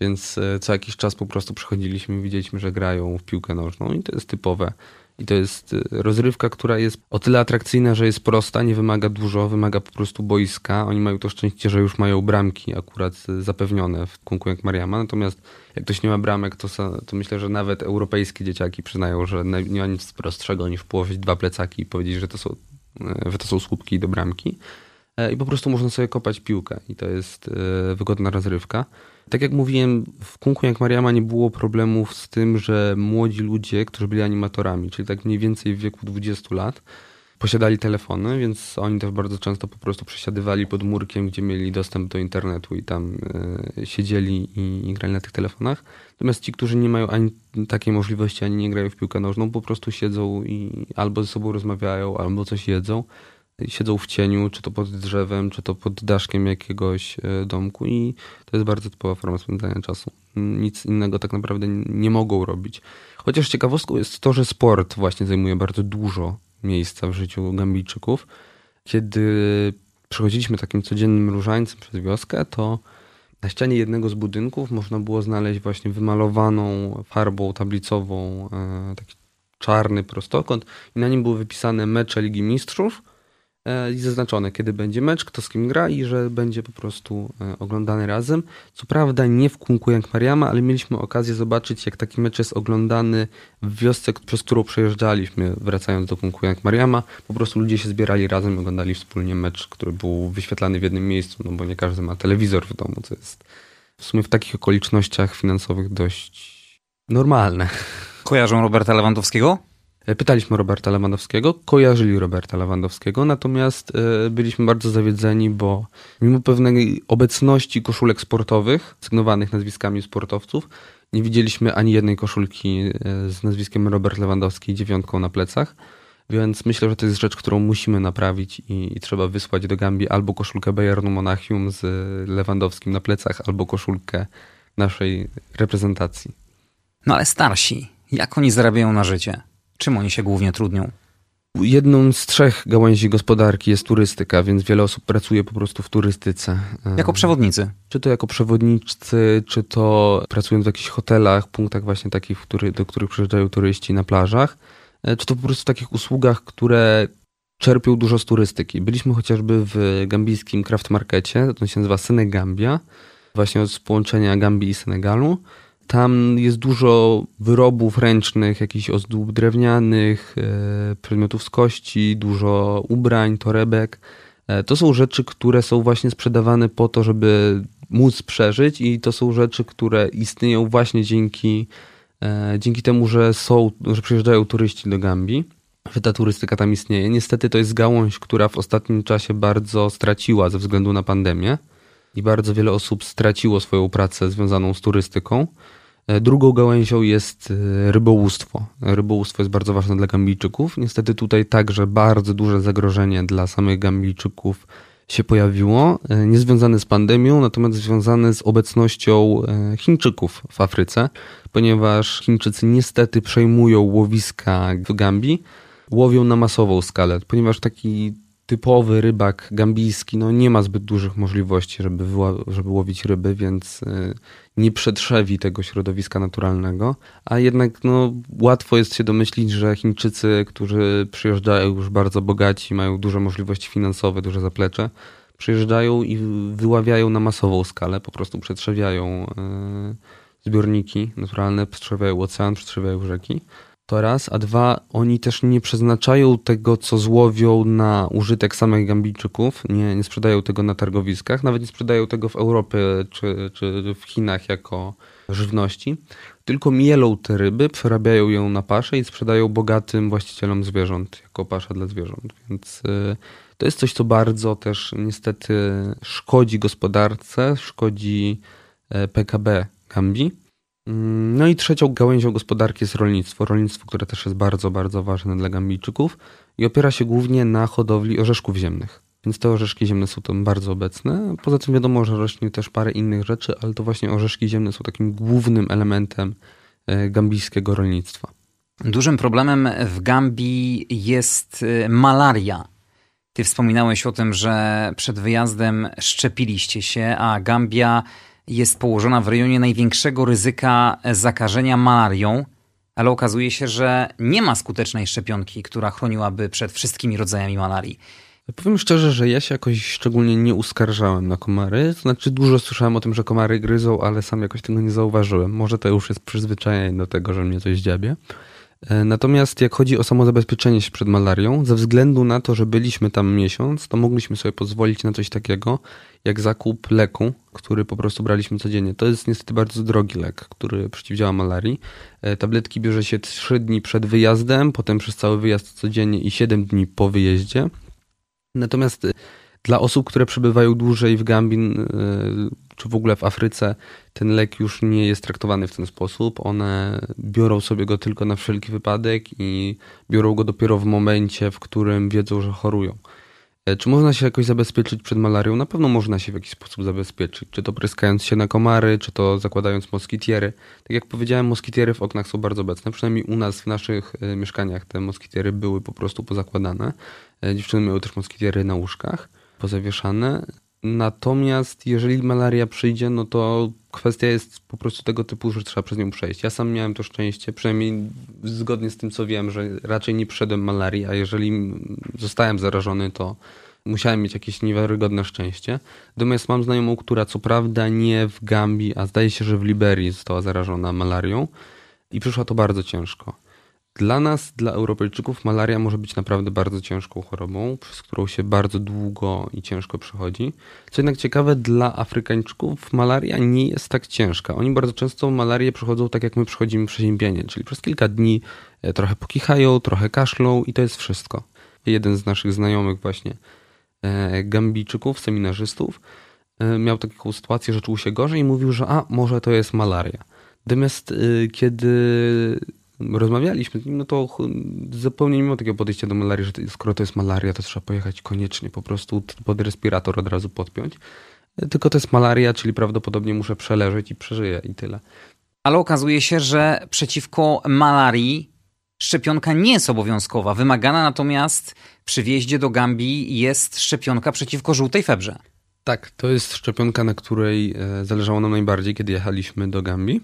Więc e, co jakiś czas po prostu przychodziliśmy widzieliśmy, że grają w piłkę nożną i to jest typowe. I to jest e, rozrywka, która jest o tyle atrakcyjna, że jest prosta, nie wymaga dużo, wymaga po prostu boiska. Oni mają to szczęście, że już mają bramki akurat e, zapewnione w kunku jak Mariama. Natomiast jak ktoś nie ma bramek, to, to myślę, że nawet europejskie dzieciaki przyznają, że nie ma nic prostszego niż położyć dwa plecaki i powiedzieć, że to są, że to są słupki do bramki. I po prostu można sobie kopać piłkę i to jest wygodna rozrywka. Tak jak mówiłem, w Kunku jak Mariama nie było problemów z tym, że młodzi ludzie, którzy byli animatorami, czyli tak mniej więcej w wieku 20 lat, posiadali telefony, więc oni też bardzo często po prostu przesiadywali pod murkiem, gdzie mieli dostęp do internetu i tam y, siedzieli i, i, grali na tych telefonach. Natomiast ci, którzy nie mają ani takiej możliwości, ani nie grają w piłkę nożną, po prostu siedzą i albo ze sobą rozmawiają, albo coś jedzą siedzą w cieniu, czy to pod drzewem, czy to pod daszkiem jakiegoś e, domku i to jest bardzo typowa forma spędzania czasu. Nic innego tak naprawdę nie mogą robić. Chociaż ciekawostką jest to, że sport właśnie zajmuje bardzo dużo miejsca w życiu Gambijczyków. Kiedy przechodziliśmy takim codziennym różańcem przez wioskę, to na ścianie jednego z budynków można było znaleźć właśnie wymalowaną farbą tablicową e, taki czarny prostokąt i na nim były wypisane mecze Ligi Mistrzów – i zaznaczone, kiedy będzie mecz, kto z kim gra i że będzie po prostu e, oglądany razem. Co prawda nie w Kunku jak Mariama, ale mieliśmy okazję zobaczyć, jak taki mecz jest oglądany w wiosce, przez którą przejeżdżaliśmy, wracając do Kunku jak Mariama. Po prostu ludzie się zbierali razem i oglądali wspólnie mecz, który był wyświetlany w jednym miejscu, no bo nie każdy ma telewizor w domu, co jest w sumie w takich okolicznościach finansowych dość normalne. Kojarzą Roberta Lewandowskiego? E, pytaliśmy Roberta Lewandowskiego, kojarzyli Roberta Lewandowskiego, natomiast e, byliśmy bardzo zawiedzeni, bo mimo pewnej obecności koszulek sportowych, sygnowanych nazwiskami sportowców, nie widzieliśmy ani jednej koszulki e, z nazwiskiem Robert Lewandowski dziewiątką na plecach. Więc myślę, że to jest rzecz, którą musimy naprawić i, i, trzeba wysłać do Gambii albo koszulkę Bayernu Monachium z Lewandowskim na plecach, albo koszulkę naszej reprezentacji. No ale starsi, jak oni zarabiają na życie? Czym oni się głównie trudnią? Jedną z trzech gałęzi gospodarki jest turystyka, więc wiele osób pracuje po prostu w turystyce. Jako przewodnicy? Czy to jako przewodnicy, czy to pracują w jakichś hotelach, punktach właśnie takich, do których przyjeżdżają turyści na plażach, e, czy to po prostu w takich usługach, które czerpią dużo z turystyki. Byliśmy chociażby w gambijskim craft markecie, to się nazywa Senegambia, właśnie od połączenia Gambii i Senegalu. Tam jest dużo wyrobów ręcznych, jakichś ozdób drewnianych, e, przedmiotów z kości, dużo ubrań, torebek. E, to są rzeczy, które są właśnie sprzedawane po to, żeby móc przeżyć i to są rzeczy, które istnieją właśnie dzięki, e, dzięki temu, że są, że przyjeżdżają turyści do Gambii, że ta turystyka tam istnieje. Niestety to jest gałąź, która w ostatnim czasie bardzo straciła ze względu na pandemię i bardzo wiele osób straciło swoją pracę związaną z turystyką. E, drugą gałęzią jest e, rybołówstwo. Rybołówstwo jest bardzo ważne dla gambijczyków. Niestety tutaj także bardzo duże zagrożenie dla samych gambijczyków się pojawiło, e, nie związane z pandemią, natomiast związane z obecnością Chińczyków w Afryce, ponieważ Chińczycy niestety przejmują łowiska w Gambii, łowią na masową skalę, ponieważ taki typowy rybak gambijski no, nie ma zbyt dużych możliwości, żeby, żeby łowić ryby, więc y, nie przetrzewi tego środowiska naturalnego. A jednak no, łatwo jest się domyślić, że Chińczycy, którzy przyjeżdżają już bardzo bogaci, mają duże możliwości finansowe, duże zaplecze, przyjeżdżają i wyławiają na masową skalę, po prostu przetrzewiają y, zbiorniki naturalne, przetrzewiają ocean, przetrzewiają rzeki. To raz, a dwa, oni też nie przeznaczają tego, co złowią na użytek samych Gambijczyków, nie, nie sprzedają tego na targowiskach, nawet nie sprzedają tego w Europie czy, czy w Chinach jako żywności, tylko mielą te ryby, przerabiają ją na paszę i sprzedają bogatym właścicielom zwierząt jako pasza dla zwierząt. Więc y, to jest coś, co bardzo też niestety szkodzi gospodarce, szkodzi e, PKB Gambii no i trzecią gałęzią gospodarki jest rolnictwo. Rolnictwo, które też jest bardzo, bardzo ważne dla Gambijczyków i opiera się głównie na hodowli orzeszków ziemnych. Więc te orzeszki ziemne są tam bardzo obecne. Poza tym wiadomo, że rośnie też parę innych rzeczy, ale to właśnie orzeszki ziemne są takim głównym elementem e, gambijskiego rolnictwa. Dużym problemem w Gambii jest e, malaria. Ty wspominałeś o tym, że przed wyjazdem szczepiliście się, a Gambia jest położona w rejonie największego ryzyka zakażenia malarią, ale okazuje się, że nie ma skutecznej szczepionki, która chroniłaby przed wszystkimi rodzajami malarii. Powiem szczerze, że ja się jakoś szczególnie nie uskarżałem na komary. To znaczy, dużo słyszałem o tym, że komary gryzą, ale sam jakoś tego nie zauważyłem. Może to już jest przyzwyczajenie do tego, że mnie coś dziabie. E, natomiast jak chodzi o samo zabezpieczenie się przed malarią, ze względu na to, że byliśmy tam miesiąc, to mogliśmy sobie pozwolić na coś takiego, jak zakup leku, który po prostu braliśmy codziennie. To jest niestety bardzo drogi lek, który przeciwdziała malarii. E, tabletki bierze się 3 dni przed wyjazdem, potem przez cały wyjazd codziennie i 7 dni po wyjeździe. Natomiast e, dla osób, które przebywają dłużej w Gambin czy w ogóle w Afryce, ten lek już nie jest traktowany w ten sposób. One biorą sobie go tylko na wszelki wypadek i biorą go dopiero w momencie, w którym wiedzą, że chorują. E, czy można się jakoś zabezpieczyć przed malarią? Na pewno można się w jakiś sposób zabezpieczyć. Czy to pryskając się na komary, czy to zakładając moskitiery. Tak jak powiedziałem, moskitiery w oknach są bardzo obecne. Przynajmniej u nas w naszych e, mieszkaniach te moskitiery były po prostu pozakładane. E, dziewczyny miały też moskitiery na łóżkach pozawieszane. Natomiast jeżeli malaria przyjdzie, no to kwestia jest po prostu tego typu, że trzeba przez nią przejść. Ja sam miałem to szczęście, przynajmniej zgodnie z tym, co wiem, że raczej nie przyszedłem malarii, a jeżeli zostałem zarażony, to musiałem mieć jakieś niewiarygodne szczęście. Natomiast mam znajomą, która co prawda nie w Gambii, a zdaje się, że w Liberii została zarażona malarią i przyszła to bardzo ciężko. Dla nas, dla Europejczyków, malaria może być naprawdę bardzo ciężką chorobą, przez którą się bardzo długo i ciężko przechodzi. Co jednak ciekawe, dla Afrykańczyków malaria nie jest tak ciężka. Oni bardzo często malarię przechodzą tak, jak my przechodzimy przeziębienie, czyli przez kilka dni e, trochę pokichają, trochę kaszlą i to jest wszystko. Jeden z naszych znajomych właśnie e, Gambijczyków, seminarzystów, e, miał taką sytuację, że czuł się gorzej i mówił, że a, może to jest malaria. Natomiast kiedy rozmawialiśmy z nim, no to zupełnie nie miał takiego podejścia do malarii, że skoro to jest malaria, to trzeba pojechać koniecznie po prostu pod respirator od razu podpiąć. Tylko to jest malaria, czyli prawdopodobnie muszę przeleżeć i przeżyję i tyle. Ale okazuje się, że przeciwko malarii szczepionka nie jest obowiązkowa. Wymagana natomiast przy wjeździe do Gambii jest szczepionka przeciwko żółtej febrze. Tak, to jest szczepionka, na której e, zależało nam najbardziej, kiedy jechaliśmy do Gambii.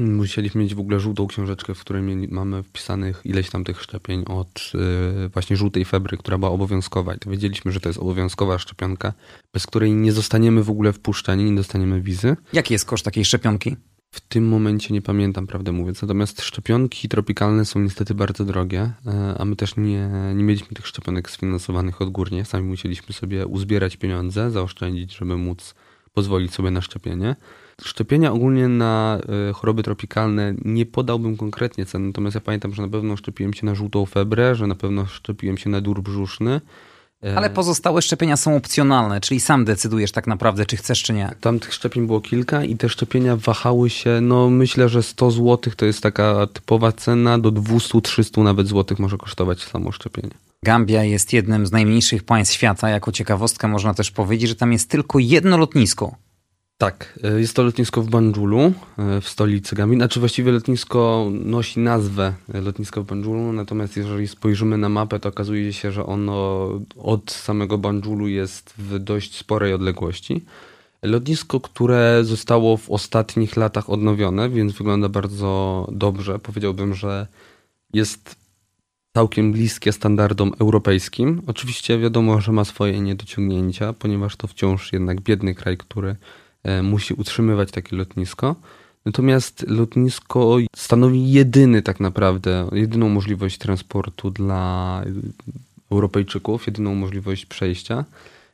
Musieliśmy mieć w ogóle żółtą książeczkę, w której mamy wpisanych ileś tam tych szczepień od yy, właśnie żółtej febry, która była obowiązkowa. I to wiedzieliśmy, że to jest obowiązkowa szczepionka, bez której nie zostaniemy w ogóle wpuszczeni, nie dostaniemy wizy. Jaki jest koszt takiej szczepionki? W tym momencie nie pamiętam, prawdę mówiąc. Natomiast szczepionki tropikalne są niestety bardzo drogie, e, a my też nie, nie mieliśmy tych szczepionek sfinansowanych odgórnie. Sami musieliśmy sobie uzbierać pieniądze, zaoszczędzić, żeby móc pozwolić sobie na szczepienie. Szczepienia ogólnie na e, choroby tropikalne nie podałbym konkretnie cen, natomiast ja pamiętam, że na pewno szczepiłem się na żółtą febrę, że na pewno szczepiłem się na dur brzuszny E, Ale pozostałe szczepienia są opcjonalne, czyli sam decydujesz tak naprawdę, czy chcesz, czy nie. Tam tych szczepień było kilka i te szczepienia wahały się, no myślę, że 100 zł to jest taka typowa cena, do 200-300 nawet złotych może kosztować samo szczepienie. Gambia jest jednym z najmniejszych państw świata. Jako ciekawostkę można też powiedzieć, że tam jest tylko jedno lotnisko. Tak, e, jest to lotnisko w Banjulu, e, w stolicy Gambii. Znaczy właściwie lotnisko nosi nazwę e, lotnisko w Banjulu, natomiast jeżeli spojrzymy na mapę, to okazuje się, że ono od samego Banjulu jest w dość sporej odległości. Lotnisko, które zostało w ostatnich latach odnowione, więc wygląda bardzo dobrze. Powiedziałbym, że jest całkiem bliskie standardom europejskim. Oczywiście wiadomo, że ma swoje niedociągnięcia, ponieważ to wciąż jednak biedny kraj, który musi utrzymywać takie lotnisko. Natomiast lotnisko stanowi jedyny tak naprawdę, jedyną możliwość transportu dla Europejczyków, jedyną możliwość przejścia.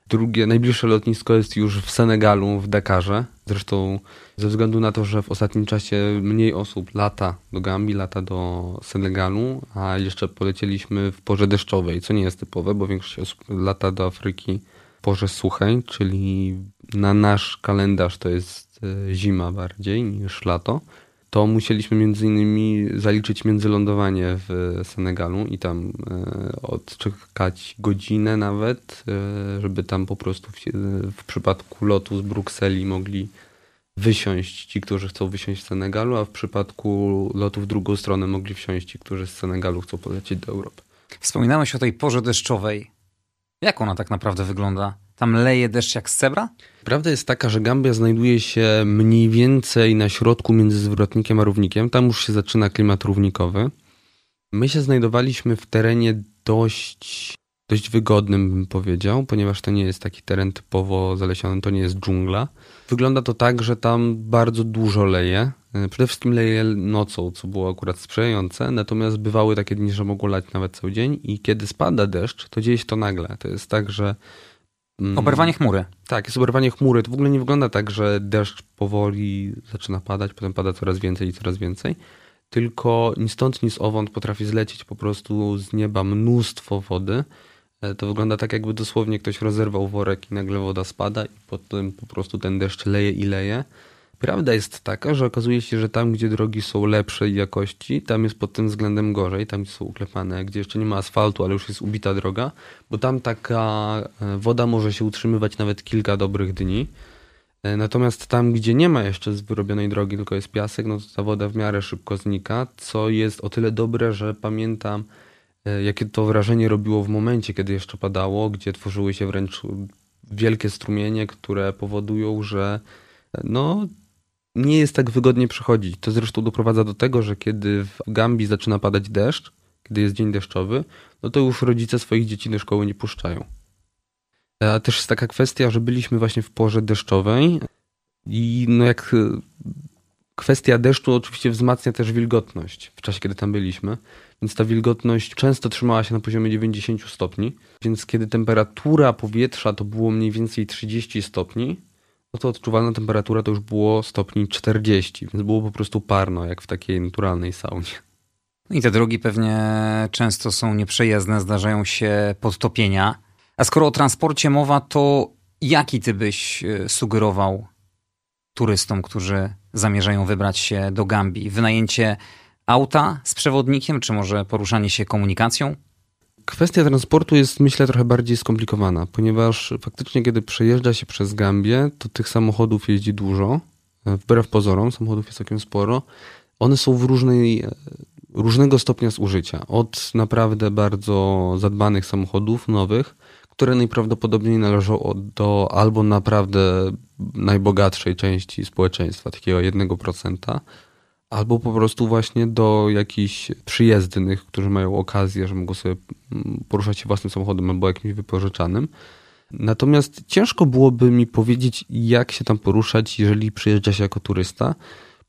Drugie, najbliższe lotnisko jest już w Senegalu, w Dakarze. Zresztą ze względu na to, że w ostatnim czasie mniej osób lata do Gambii, lata do Senegalu, a jeszcze polecieliśmy w porze deszczowej, co nie jest typowe, bo większość osób lata do Afryki porze suchej, czyli na nasz kalendarz to jest e, zima bardziej niż lato, to musieliśmy między innymi zaliczyć międzylądowanie w Senegalu i tam e, odczekać godzinę nawet, e, żeby tam po prostu w, w przypadku lotu z Brukseli mogli wysiąść ci, którzy chcą wysiąść z Senegalu, a w przypadku lotu w drugą stronę mogli wsiąść ci, którzy z Senegalu chcą polecieć do Europy. Wspominałeś o tej porze deszczowej. Jak ona tak naprawdę wygląda? Tam leje deszcz jak z cebra? Prawda jest taka, że Gambia znajduje się mniej więcej na środku między zwrotnikiem a równikiem. Tam już się zaczyna klimat równikowy. My się znajdowaliśmy w terenie dość, dość wygodnym, bym powiedział, ponieważ to nie jest taki teren typowo zalesiony, to nie jest dżungla. Wygląda to tak, że tam bardzo dużo leje. Przede wszystkim leje nocą, co było akurat sprzyjające, natomiast bywały takie dni, że mogło lać nawet cały dzień i kiedy spada deszcz, to dzieje się to nagle. To jest tak, że Mm. Oberwanie chmury. Tak, jest oberwanie chmury. To w ogóle nie wygląda tak, że deszcz powoli zaczyna padać, potem pada coraz więcej i coraz więcej. Tylko ni stąd, ni owąd potrafi zlecieć po prostu z nieba mnóstwo wody. E, to wygląda tak, jakby dosłownie ktoś rozerwał worek i nagle woda spada i potem po prostu ten deszcz leje i leje. Prawda jest taka, że okazuje się, że tam, gdzie drogi są lepszej jakości, tam jest pod tym względem gorzej, tam gdzie są uklepane, gdzie jeszcze nie ma asfaltu, ale już jest ubita droga, bo tam taka e, woda może się utrzymywać nawet kilka dobrych dni. E, natomiast tam, gdzie nie ma jeszcze wyrobionej drogi, tylko jest piasek, no to ta woda w miarę szybko znika, co jest o tyle dobre, że pamiętam, jakie to wrażenie robiło w momencie, kiedy jeszcze padało, gdzie tworzyły się wręcz wielkie strumienie, które powodują, że no, nie jest tak wygodnie przechodzić. To zresztą doprowadza do tego, że kiedy w Gambii zaczyna padać deszcz, kiedy jest dzień deszczowy, no to już rodzice swoich dzieci do szkoły nie puszczają. A też jest taka kwestia, że byliśmy właśnie w porze deszczowej i no jak e, kwestia deszczu oczywiście wzmacnia też wilgotność w czasie, kiedy tam byliśmy, więc ta wilgotność często trzymała się na poziomie 90 stopni, więc kiedy temperatura powietrza to było mniej więcej 30 stopni, no to odczuwalna temperatura to już było stopni 40, więc było po prostu parno, jak w takiej naturalnej saunie. I te drogi pewnie często są nieprzejezdne, zdarzają się podtopienia. A skoro o transporcie mowa, to jaki ty byś e, sugerował turystom, którzy zamierzają wybrać się do Gambii? Wynajęcie auta z przewodnikiem, czy może poruszanie się komunikacją? Kwestia transportu jest, myślę, trochę bardziej skomplikowana, ponieważ faktycznie, kiedy przejeżdża się przez Gambię, to tych samochodów jeździ dużo. Wbrew pozorom, samochodów jest całkiem sporo. One są w różnej, różnego stopnia zużycia. Od naprawdę bardzo zadbanych samochodów, nowych, które najprawdopodobniej należą do albo naprawdę najbogatszej części społeczeństwa, takiego 1%, albo po prostu właśnie do jakichś przyjezdnych, którzy mają okazję, że mogą sobie mm, poruszać się własnym samochodem albo jakimś wypożyczanym. Natomiast ciężko byłoby mi powiedzieć, jak się tam poruszać, jeżeli przyjeżdża się jako turysta,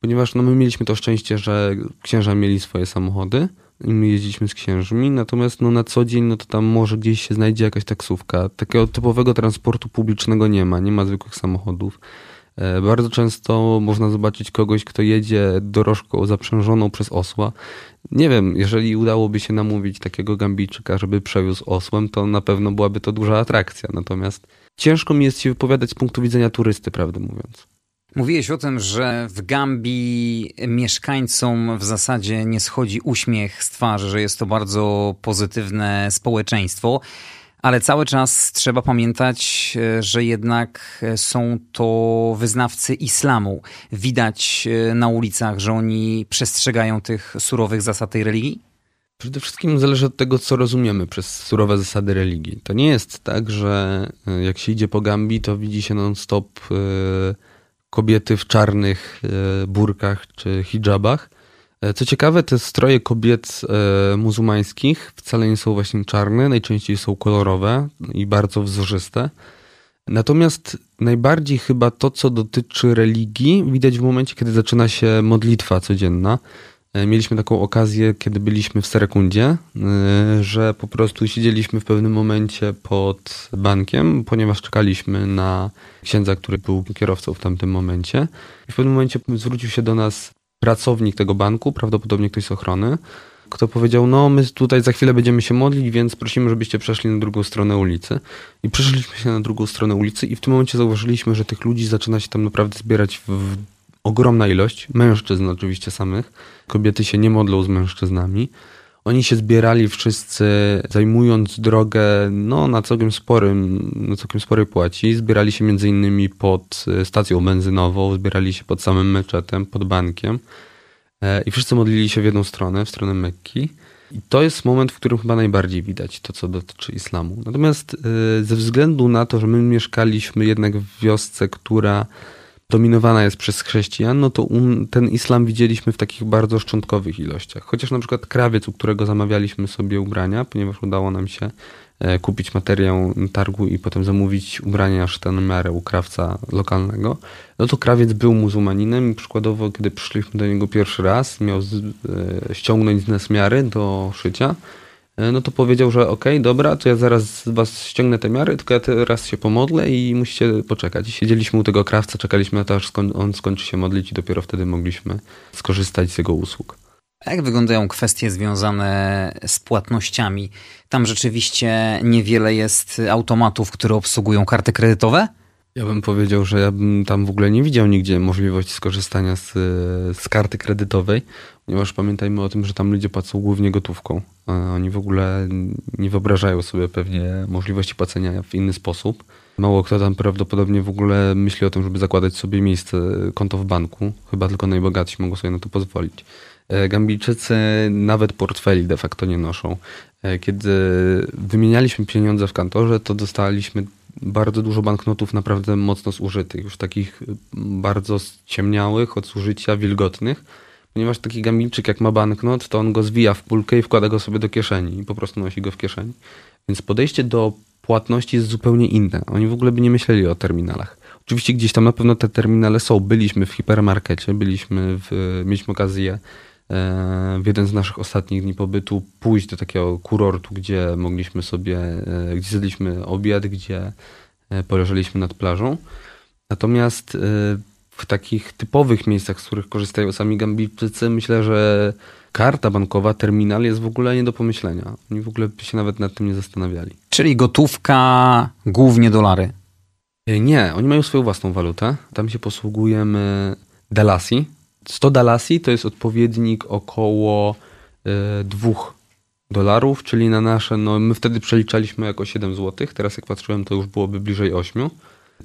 ponieważ no, my mieliśmy to szczęście, że księża mieli swoje samochody i my jeździliśmy z księżmi, natomiast no, na co dzień no, to tam może gdzieś się znajdzie jakaś taksówka. Takiego typowego transportu publicznego nie ma, nie ma zwykłych samochodów. E, bardzo często można zobaczyć kogoś, kto jedzie dorożką zaprzężoną przez osła. nie wiem, jeżeli udałoby się namówić takiego Gambijczyka, żeby przewiózł osłem, to na pewno byłaby to duża atrakcja. Natomiast ciężko mi jest się wypowiadać z punktu widzenia turysty, prawdę mówiąc. Mówiłeś o tym, że w Gambii mieszkańcom w zasadzie nie schodzi uśmiech z twarzy, że jest to bardzo pozytywne społeczeństwo, ale cały czas trzeba pamiętać, e, że jednak są to wyznawcy islamu. Widać e, na ulicach, że oni przestrzegają tych surowych zasad tej religii? Przede wszystkim zależy od tego, co rozumiemy przez surowe zasady religii. To nie jest tak, że e, jak się idzie po Gambii, to widzi się non-stop kobiety w czarnych e, burkach czy hijabach. E, co ciekawe, te stroje kobiet e, muzułmańskich wcale nie są właśnie czarne, najczęściej są kolorowe i bardzo wzorzyste. Natomiast najbardziej chyba to, co dotyczy religii, widać w momencie, kiedy zaczyna się modlitwa codzienna. E, mieliśmy taką okazję, kiedy byliśmy w Serekundzie, że po prostu siedzieliśmy w pewnym momencie pod bankiem, ponieważ czekaliśmy na księdza, który był kierowcą w tamtym momencie. I w pewnym momencie zwrócił się do nas pracownik tego banku, prawdopodobnie ktoś z ochrony, kto powiedział, no my tutaj za chwilę będziemy się modlić, więc prosimy, żebyście przeszli na drugą stronę ulicy. I przeszliśmy się na drugą stronę ulicy i w tym momencie zauważyliśmy, że tych ludzi zaczyna się tam naprawdę zbierać w ogromna ilość, mężczyzn oczywiście samych. Kobiety się nie modlą z mężczyznami. Oni się zbierali wszyscy, zajmując drogę no, na całkiem sporym, na całkiem sporej płaci. Zbierali się między innymi pod e, stacją benzynową, zbierali się pod samym meczetem, pod bankiem. E, I wszyscy modlili się w jedną stronę, w stronę Mekki. I to jest moment, w którym chyba najbardziej widać to, co dotyczy islamu. Natomiast e, ze względu na to, że my mieszkaliśmy jednak w wiosce, która dominowana jest przez chrześcijan, no to ten islam widzieliśmy w takich bardzo szczątkowych ilościach. Chociaż na przykład krawiec, u którego zamawialiśmy sobie ubrania, ponieważ udało nam się e, kupić materiał targu i potem zamówić ubrania na miarę u krawca lokalnego, no to krawiec był muzułmaninem i przykładowo, kiedy przyszliśmy do niego pierwszy raz, miał z, e, ściągnąć z nas miary do szycia, no to powiedział, że okej, okay, dobra, to ja zaraz z was ściągnę te miary, tylko ja teraz się pomodlę i musicie poczekać. I siedzieliśmy u tego krawca, czekaliśmy na to, aż on skończy się modlić i dopiero wtedy mogliśmy skorzystać z jego usług. A jak wyglądają kwestie związane z płatnościami? Tam rzeczywiście niewiele jest automatów, które obsługują karty kredytowe? Ja bym powiedział, że ja bym tam w ogóle nie widział nigdzie możliwości skorzystania z, z karty kredytowej, ponieważ pamiętajmy o tym, że tam ludzie płacą głównie gotówką. Oni w ogóle nie wyobrażają sobie pewnie możliwości płacenia w inny sposób. Mało kto tam prawdopodobnie w ogóle myśli o tym, żeby zakładać sobie miejsce, konto w banku. Chyba tylko najbogatsi mogą sobie na to pozwolić. E, Gambijczycy nawet portfeli de facto nie noszą. E, kiedy wymienialiśmy pieniądze w kantorze, to dostaliśmy bardzo dużo banknotów naprawdę mocno zużytych, już takich bardzo ciemniałych, od zużycia, wilgotnych, ponieważ taki gambijczyk jak ma banknot, to on go zwija w pulkę i wkłada go sobie do kieszeni i po prostu nosi go w kieszeni. Więc podejście do płatności jest zupełnie inne. Oni w ogóle by nie myśleli o terminalach. Oczywiście gdzieś tam na pewno te terminale są. Byliśmy w hipermarkecie, byliśmy w, mieliśmy okazję w jeden z naszych ostatnich dni pobytu pójść do takiego kurortu, gdzie mogliśmy sobie, e, gdzie zjedliśmy obiad, gdzie e, poleżeliśmy nad plażą. Natomiast e, w takich typowych miejscach, z których korzystają sami Gambijczycy, myślę, że karta bankowa, terminal jest w ogóle nie do pomyślenia. Oni w ogóle by się nawet nad tym nie zastanawiali. Czyli gotówka, głównie dolary? Nie, oni mają swoją własną walutę. Tam się posługujemy Delasi, 100 dalasi to jest odpowiednik około y, 2 dolarów, czyli na nasze, no my wtedy przeliczaliśmy jako 7 zł, teraz jak patrzyłem to już byłoby bliżej 8.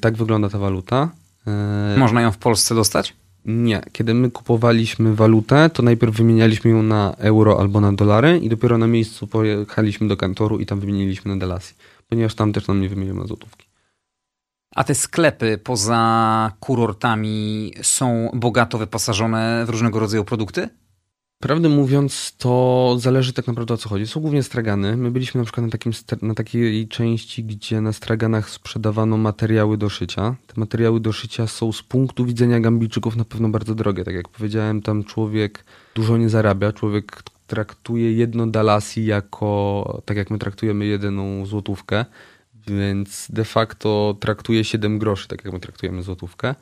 Tak wygląda ta waluta. Y, Można ją w Polsce dostać? Nie. Kiedy my kupowaliśmy walutę, to najpierw wymienialiśmy ją na euro albo na dolary i dopiero na miejscu pojechaliśmy do kantoru i tam wymieniliśmy na dalasi, ponieważ tam też nam nie wymienią na złotówki. A te sklepy poza kurortami są bogato wyposażone w różnego rodzaju produkty? Prawdę mówiąc, to zależy tak naprawdę o co chodzi. Są głównie stragany. My byliśmy na przykład na, takim, na takiej części, gdzie na straganach sprzedawano materiały do szycia. Te materiały do szycia są z punktu widzenia Gambijczyków na pewno bardzo drogie. Tak jak powiedziałem, tam człowiek dużo nie zarabia. Człowiek traktuje jedno dalasi jako, tak jak my traktujemy jedyną złotówkę więc de facto traktuje 7 groszy, tak jak my traktujemy złotówkę,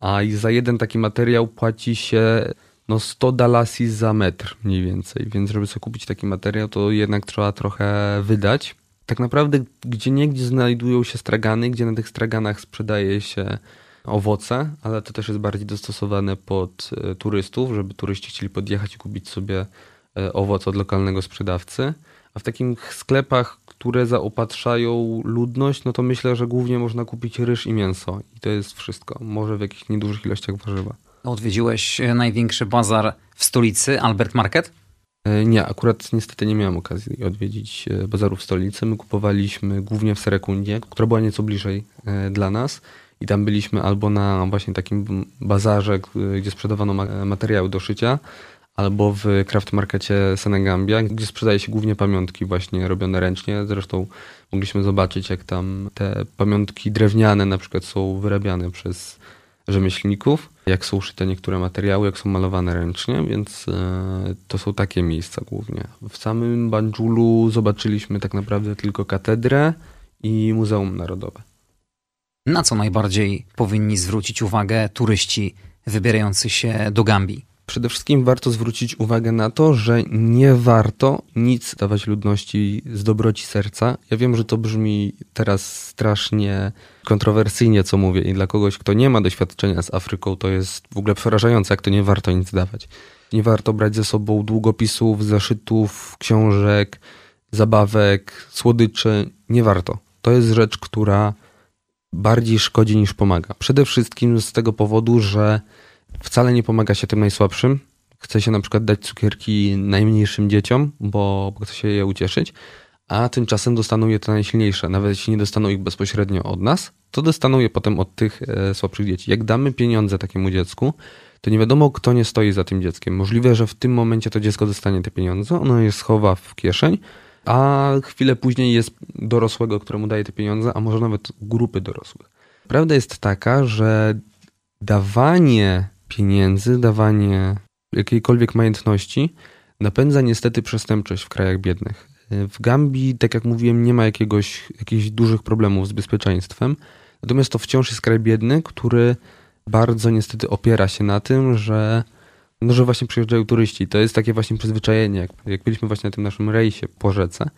a za jeden taki materiał płaci się no 100 dalasi za metr mniej więcej, więc żeby sobie kupić taki materiał, to jednak trzeba trochę wydać. Tak naprawdę gdzie niegdzie znajdują się stragany, gdzie na tych straganach sprzedaje się owoce, ale to też jest bardziej dostosowane pod e, turystów, żeby turyści chcieli podjechać i kupić sobie e, owoc od lokalnego sprzedawcy. A w takich sklepach, które zaopatrzają ludność, no to myślę, że głównie można kupić ryż i mięso. I to jest wszystko. Może w jakichś niedużych ilościach warzywa. Odwiedziłeś e, największy bazar w stolicy, Albert Market? Nie, akurat niestety nie miałem okazji odwiedzić bazaru w stolicy. My kupowaliśmy głównie w Serekundzie, która była nieco bliżej dla nas. I tam byliśmy albo na właśnie takim bazarze, gdzie sprzedawano materiały do szycia, albo w craft markecie Senegambia, gdzie sprzedaje się głównie pamiątki właśnie robione ręcznie. Zresztą mogliśmy zobaczyć, jak tam te pamiątki drewniane na przykład są wyrabiane przez rzemieślników, jak są szyte niektóre materiały, jak są malowane ręcznie, więc e, to są takie miejsca głównie. W samym Banjulu zobaczyliśmy tak naprawdę tylko katedrę i Muzeum Narodowe. Na co najbardziej powinni zwrócić uwagę turyści wybierający się do Gambii? Przede wszystkim warto zwrócić uwagę na to, że nie warto nic dawać ludności z dobroci serca. Ja wiem, że to brzmi teraz strasznie kontrowersyjnie, co mówię, i dla kogoś, kto nie ma doświadczenia z Afryką, to jest w ogóle przerażające, jak to nie warto nic dawać. Nie warto brać ze sobą długopisów, zaszytów, książek, zabawek, słodyczy. Nie warto. To jest rzecz, która bardziej szkodzi niż pomaga. Przede wszystkim z tego powodu, że wcale nie pomaga się tym najsłabszym. Chce się na przykład dać cukierki najmniejszym dzieciom, bo, chce się je ucieszyć, a tymczasem dostaną je te najsilniejsze. Nawet jeśli nie dostaną ich bezpośrednio od nas, to dostaną je potem od tych e, słabszych dzieci. Jak damy pieniądze takiemu dziecku, to nie wiadomo, kto nie stoi za tym dzieckiem. Możliwe, że w tym momencie to dziecko dostanie te pieniądze, ono je schowa w kieszeń, a chwilę później jest dorosłego, któremu daje te pieniądze, a może nawet grupy dorosłych. Prawda jest taka, że dawanie pieniędzy, dawanie jakiejkolwiek majątności napędza niestety przestępczość w krajach biednych. W Gambii, tak jak mówiłem, nie ma jakiegoś, jakichś dużych problemów z bezpieczeństwem, natomiast to wciąż jest kraj biedny, który bardzo niestety opiera się na tym, że no, że właśnie przyjeżdżają turyści. To jest takie właśnie przyzwyczajenie. Jak, jak byliśmy właśnie na tym naszym rejsie po rzece,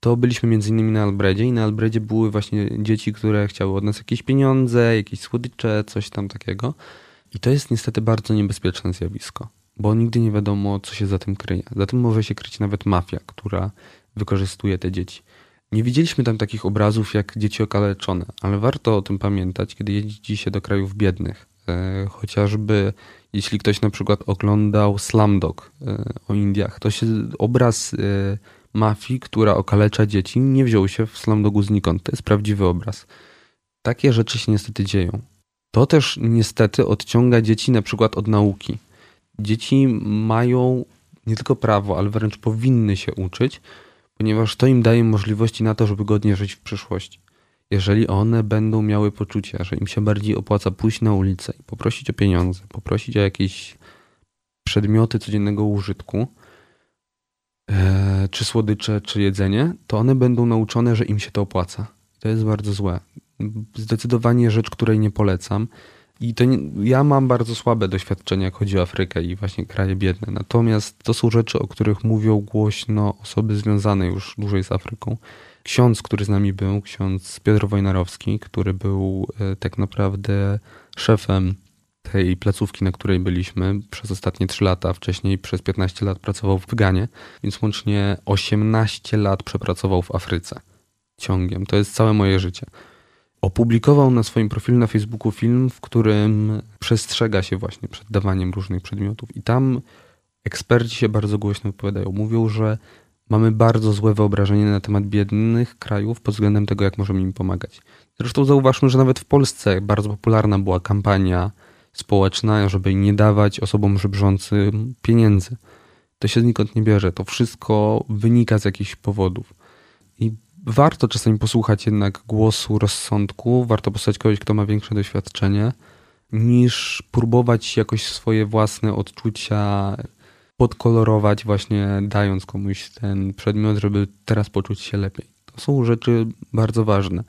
to byliśmy między innymi na Albredzie i na Albredzie były właśnie dzieci, które chciały od nas jakieś pieniądze, jakieś słodycze, coś tam takiego. I to jest niestety bardzo niebezpieczne zjawisko, bo nigdy nie wiadomo, co się za tym kryje. Za tym może się kryć nawet mafia, która wykorzystuje te dzieci. Nie widzieliśmy tam takich obrazów jak dzieci okaleczone, ale warto o tym pamiętać, kiedy jeździ się do krajów biednych. E, chociażby jeśli ktoś na przykład oglądał Slumdog e, o Indiach, to się obraz e, mafii, która okalecza dzieci, nie wziął się w Slumdogu znikąd. To jest prawdziwy obraz. Takie rzeczy się niestety dzieją. To też niestety odciąga dzieci na przykład od nauki. Dzieci mają nie tylko prawo, ale wręcz powinny się uczyć, ponieważ to im daje możliwości na to, żeby godnie żyć w przyszłości jeżeli one będą miały poczucie, że im się bardziej opłaca pójść na ulicę i poprosić o pieniądze, poprosić o jakieś przedmioty codziennego użytku, e, czy słodycze, czy jedzenie, to one będą nauczone, że im się to opłaca. To jest bardzo złe. Zdecydowanie rzecz, której nie polecam. I to nie, ja mam bardzo słabe doświadczenia, jak chodzi o Afrykę i właśnie kraje biedne. Natomiast to są rzeczy, o których mówią głośno osoby związane już dłużej z Afryką ksiądz, który z nami był, ksiądz Piotr Wojnarowski, który był e, tak naprawdę szefem tej placówki, na której byliśmy przez ostatnie 3 lata, wcześniej przez 15 lat pracował w Ganie, więc łącznie 18 lat przepracował w Afryce ciągiem. To jest całe moje życie. Opublikował na swoim profilu na Facebooku film, w którym przestrzega się właśnie przed dawaniem różnych przedmiotów. I tam eksperci się bardzo głośno wypowiadają. Mówią, że mamy bardzo złe wyobrażenie na temat biednych krajów pod względem tego, jak możemy im pomagać. Zresztą zauważmy, że nawet w Polsce bardzo popularna była kampania społeczna, żeby nie dawać osobom żebrzącym pieniędzy. To się znikąd nie bierze. To wszystko wynika z jakichś powodów. Warto czasami posłuchać jednak głosu rozsądku, warto posłuchać kogoś, kto ma większe doświadczenie, niż próbować jakoś swoje własne odczucia podkolorować właśnie dając komuś ten przedmiot, żeby teraz poczuć się lepiej. To są rzeczy bardzo ważne.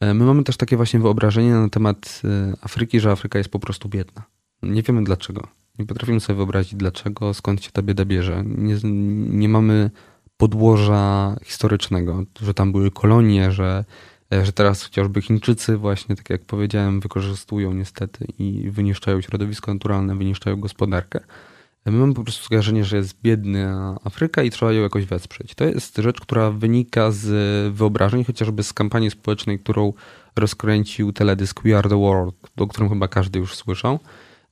E, my mamy też takie właśnie wyobrażenie na temat e, Afryki, że Afryka jest po prostu biedna. Nie wiemy dlaczego. Nie potrafimy sobie wyobrazić dlaczego, skąd się ta bieda bierze. Nie, nie mamy podłoża historycznego, że tam były kolonie, że, że teraz chociażby Chińczycy właśnie, tak jak powiedziałem, wykorzystują niestety i wyniszczają środowisko naturalne, wyniszczają gospodarkę. My mamy po prostu skojarzenie, że jest biedna Afryka i trzeba ją jakoś wesprzeć. To jest rzecz, która wynika z wyobrażeń, chociażby z kampanii społecznej, którą rozkręcił teledysk We Are the World, o którym chyba każdy już słyszał.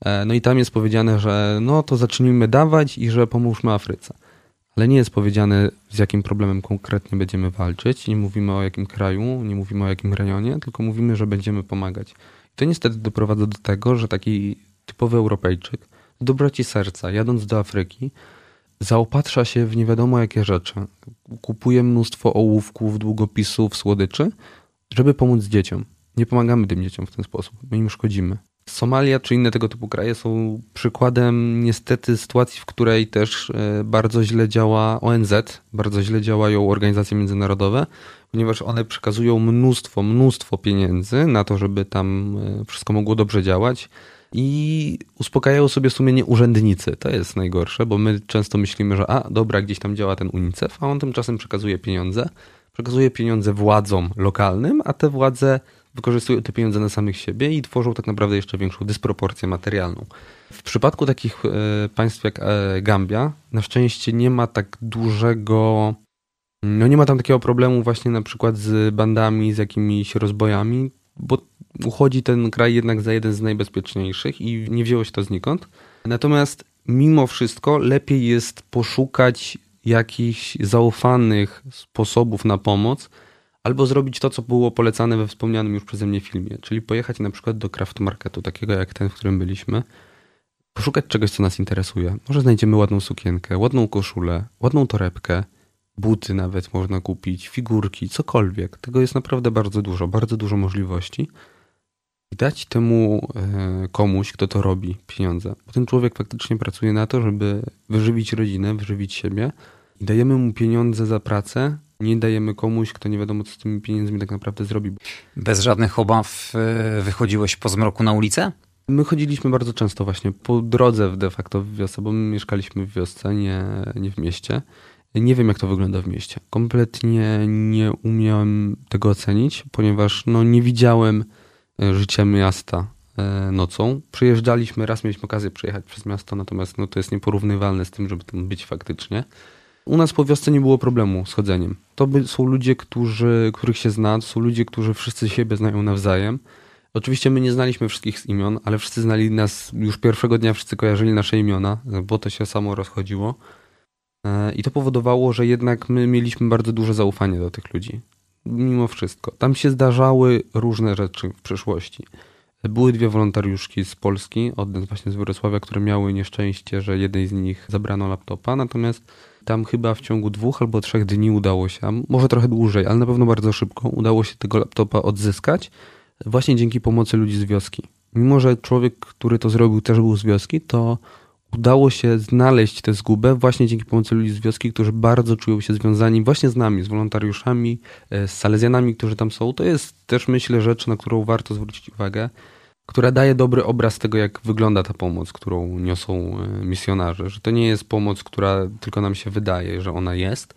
E, no i tam jest powiedziane, że no to zacznijmy dawać i że pomóżmy Afryce. Ale nie jest powiedziane, z jakim problemem konkretnie będziemy walczyć. Nie mówimy o jakim kraju, nie mówimy o jakim rejonie, tylko mówimy, że będziemy pomagać. I to niestety doprowadza do tego, że taki typowy Europejczyk dobroci serca, jadąc do Afryki, zaopatrza się w nie wiadomo jakie rzeczy. Kupuje mnóstwo ołówków, długopisów, słodyczy, żeby pomóc dzieciom. Nie pomagamy tym dzieciom w ten sposób, my im szkodzimy. Somalia czy inne tego typu kraje są przykładem niestety sytuacji, w której też e, bardzo źle działa ONZ, bardzo źle działają organizacje międzynarodowe, ponieważ one przekazują mnóstwo, mnóstwo pieniędzy na to, żeby tam e, wszystko mogło dobrze działać i uspokajają sobie sumienie urzędnicy. To jest najgorsze, bo my często myślimy, że a dobra, gdzieś tam działa ten UNICEF, a on tymczasem przekazuje pieniądze. Przekazuje pieniądze władzom lokalnym, a te władze wykorzystują te pieniądze na samych siebie i tworzą tak naprawdę jeszcze większą dysproporcję materialną. W przypadku takich e, państw jak e, Gambia, na szczęście nie ma tak dużego. No nie ma tam takiego problemu właśnie na przykład z bandami, z jakimiś rozbojami, bo uchodzi ten kraj jednak za jeden z najbezpieczniejszych i nie wzięło się to znikąd. Natomiast mimo wszystko lepiej jest poszukać jakichś zaufanych sposobów na pomoc, albo zrobić to, co było polecane we wspomnianym już przeze mnie filmie, czyli pojechać na przykład do craft marketu, takiego jak ten, w którym byliśmy, poszukać czegoś, co nas interesuje. Może znajdziemy ładną sukienkę, ładną koszulę, ładną torebkę, buty nawet można kupić, figurki, cokolwiek. Tego jest naprawdę bardzo dużo, bardzo dużo możliwości. I dać temu e, komuś, kto to robi, pieniądze. Bo ten człowiek faktycznie pracuje na to, żeby wyżywić rodzinę, wyżywić siebie i dajemy mu pieniądze za pracę, nie dajemy komuś, kto nie wiadomo, co z tymi pieniędzmi tak naprawdę zrobi. Bez żadnych obaw e, wychodziłeś po zmroku na ulicę? My chodziliśmy bardzo często właśnie po drodze de facto w wiosce, bo my mieszkaliśmy w wiosce, nie, nie w mieście. Nie wiem, jak to wygląda w mieście. Kompletnie nie umiałem tego ocenić, ponieważ no, nie widziałem e, życia miasta e, nocą. Przyjeżdżaliśmy, raz mieliśmy okazję przejechać przez miasto, natomiast no, to jest nieporównywalne z tym, żeby tam być faktycznie. U nas po wiosce nie było problemu z chodzeniem. To są ludzie, którzy, których się zna, to są ludzie, którzy wszyscy siebie znają nawzajem. Oczywiście my nie znaliśmy wszystkich z imion, ale wszyscy znali nas już pierwszego dnia, wszyscy kojarzyli nasze imiona, bo to się samo rozchodziło. E, I to powodowało, że jednak my mieliśmy bardzo duże zaufanie do tych ludzi. Mimo wszystko. Tam się zdarzały różne rzeczy w przeszłości. Były dwie wolontariuszki z Polski, od właśnie z Wrocławia, które miały nieszczęście, że jednej z nich zabrano laptopa, natomiast tam chyba w ciągu dwóch albo trzech dni udało się, może trochę dłużej, ale na pewno bardzo szybko, udało się tego laptopa odzyskać właśnie dzięki pomocy ludzi z wioski. Mimo, że człowiek, który to zrobił, też był z wioski, to udało się znaleźć tę zgubę właśnie dzięki pomocy ludzi z wioski, którzy bardzo czują się związani właśnie z nami, z wolontariuszami, e, z salezjanami, którzy tam są. To jest też, myślę, rzecz, na którą warto zwrócić uwagę która daje dobry obraz tego, jak wygląda ta pomoc, którą niosą e, misjonarze. Że to nie jest pomoc, która tylko nam się wydaje, że ona jest,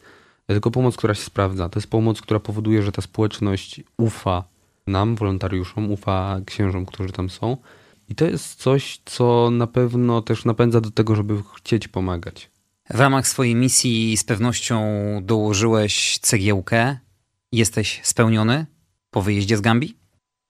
tylko pomoc, która się sprawdza. To jest pomoc, która powoduje, że ta społeczność ufa nam, wolontariuszom, ufa księżom, którzy tam są. I to jest coś, co na pewno też napędza do tego, żeby chcieć pomagać. W ramach swojej misji z pewnością dołożyłeś cegiełkę. Jesteś spełniony po wyjeździe z Gambii?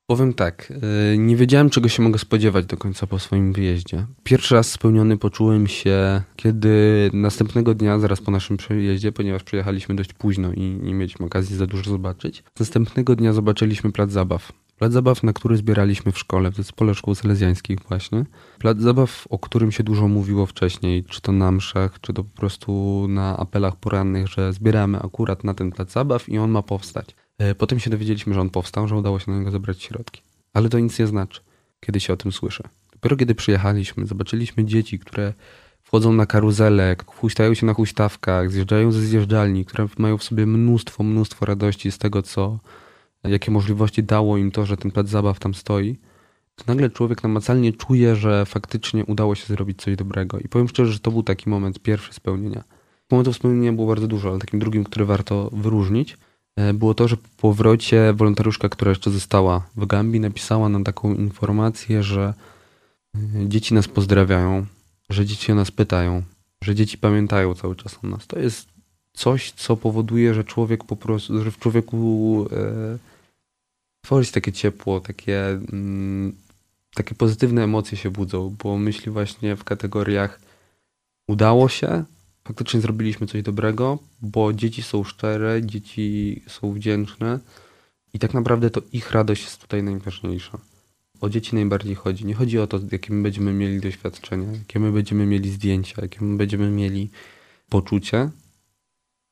Powiem tak, y, nie wiedziałem czego się mogę spodziewać do końca po swoim wyjeździe. Pierwszy raz spełniony poczułem się, kiedy następnego dnia, zaraz po naszym przejeździe, ponieważ przyjechaliśmy dość późno i nie mieliśmy okazji za dużo zobaczyć, następnego dnia zobaczyliśmy plac zabaw. Plac zabaw, na który zbieraliśmy w szkole, w zespole szkół salezjańskich właśnie. Plac zabaw, o którym się dużo mówiło wcześniej, czy to na mszach, czy to po prostu na apelach porannych, że zbieramy akurat na ten plac zabaw i on ma powstać. E, potem się dowiedzieliśmy, że on powstał, że udało się na niego zebrać środki. Ale to nic nie znaczy, kiedy się o tym słyszę. Dopiero kiedy przyjechaliśmy, zobaczyliśmy dzieci, które wchodzą na karuzelę, huśtają się na huśtawkach, zjeżdżają ze zjeżdżalni, które mają w sobie mnóstwo, mnóstwo radości z tego, co, jakie możliwości dało im to, że ten plac zabaw tam stoi. to nagle człowiek namacalnie czuje, że faktycznie udało się zrobić coś dobrego. I powiem szczerze, że to był taki moment pierwszy spełnienia. Momentów spełnienia było bardzo dużo, ale takim drugim, który warto wyróżnić, było to, że po powrocie wolontariuszka, która jeszcze została w Gambii, napisała nam taką informację, że e, dzieci nas pozdrawiają, że dzieci o nas pytają, że dzieci pamiętają cały czas o nas. To jest coś, co powoduje, że człowiek po prostu, że w człowieku e, tworzy się takie ciepło, takie, mm, takie pozytywne emocje się budzą, bo myśli właśnie w kategoriach udało się, faktycznie zrobiliśmy coś dobrego, bo dzieci są szczere, dzieci są wdzięczne i tak naprawdę to ich radość jest tutaj najważniejsza. O dzieci najbardziej chodzi. Nie chodzi o to, jakie my będziemy mieli doświadczenia, jakie my będziemy mieli zdjęcia, jakie my będziemy mieli poczucie.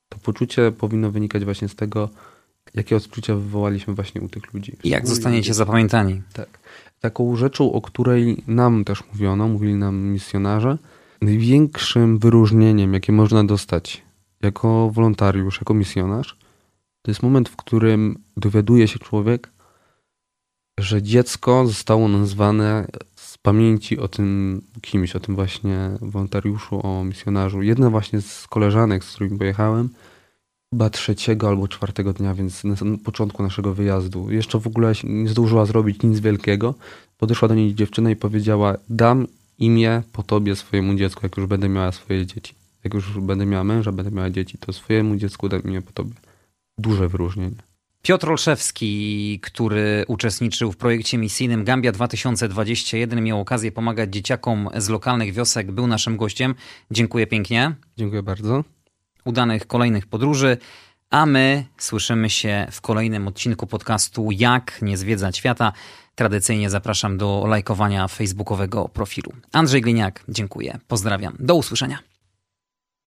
To poczucie powinno wynikać właśnie z tego, jakie odczucia wywołaliśmy właśnie u tych ludzi. I jak zostaniecie zapamiętani. Tak. Taką rzeczą, o której nam też mówiono, mówili nam misjonarze, największym wyróżnieniem, jakie można dostać jako wolontariusz, jako misjonarz, to jest moment, w którym dowiaduje się człowiek, że dziecko zostało nazwane z pamięci o tym kimś, o tym właśnie wolontariuszu, o misjonarzu. Jedna właśnie z koleżanek, z którymi pojechałem, chyba trzeciego albo czwartego dnia, więc na początku naszego wyjazdu. Jeszcze w ogóle nie zdążyła zrobić nic wielkiego. Podeszła do niej dziewczyna i powiedziała: Dam imię po tobie swojemu dziecku, jak już będę miała swoje dzieci. Jak już będę miała męża, będę miała dzieci, to swojemu dziecku dam imię po tobie. Duże wyróżnienie. Piotr Olszewski, który uczestniczył w projekcie misyjnym Gambia 2021, miał okazję pomagać dzieciakom z lokalnych wiosek, był naszym gościem. Dziękuję pięknie. Dziękuję bardzo. Udanych kolejnych podróży. A my słyszymy się w kolejnym odcinku podcastu Jak nie zwiedzać świata. Tradycyjnie zapraszam do lajkowania facebookowego profilu. Andrzej Gliniak, dziękuję. Pozdrawiam. Do usłyszenia.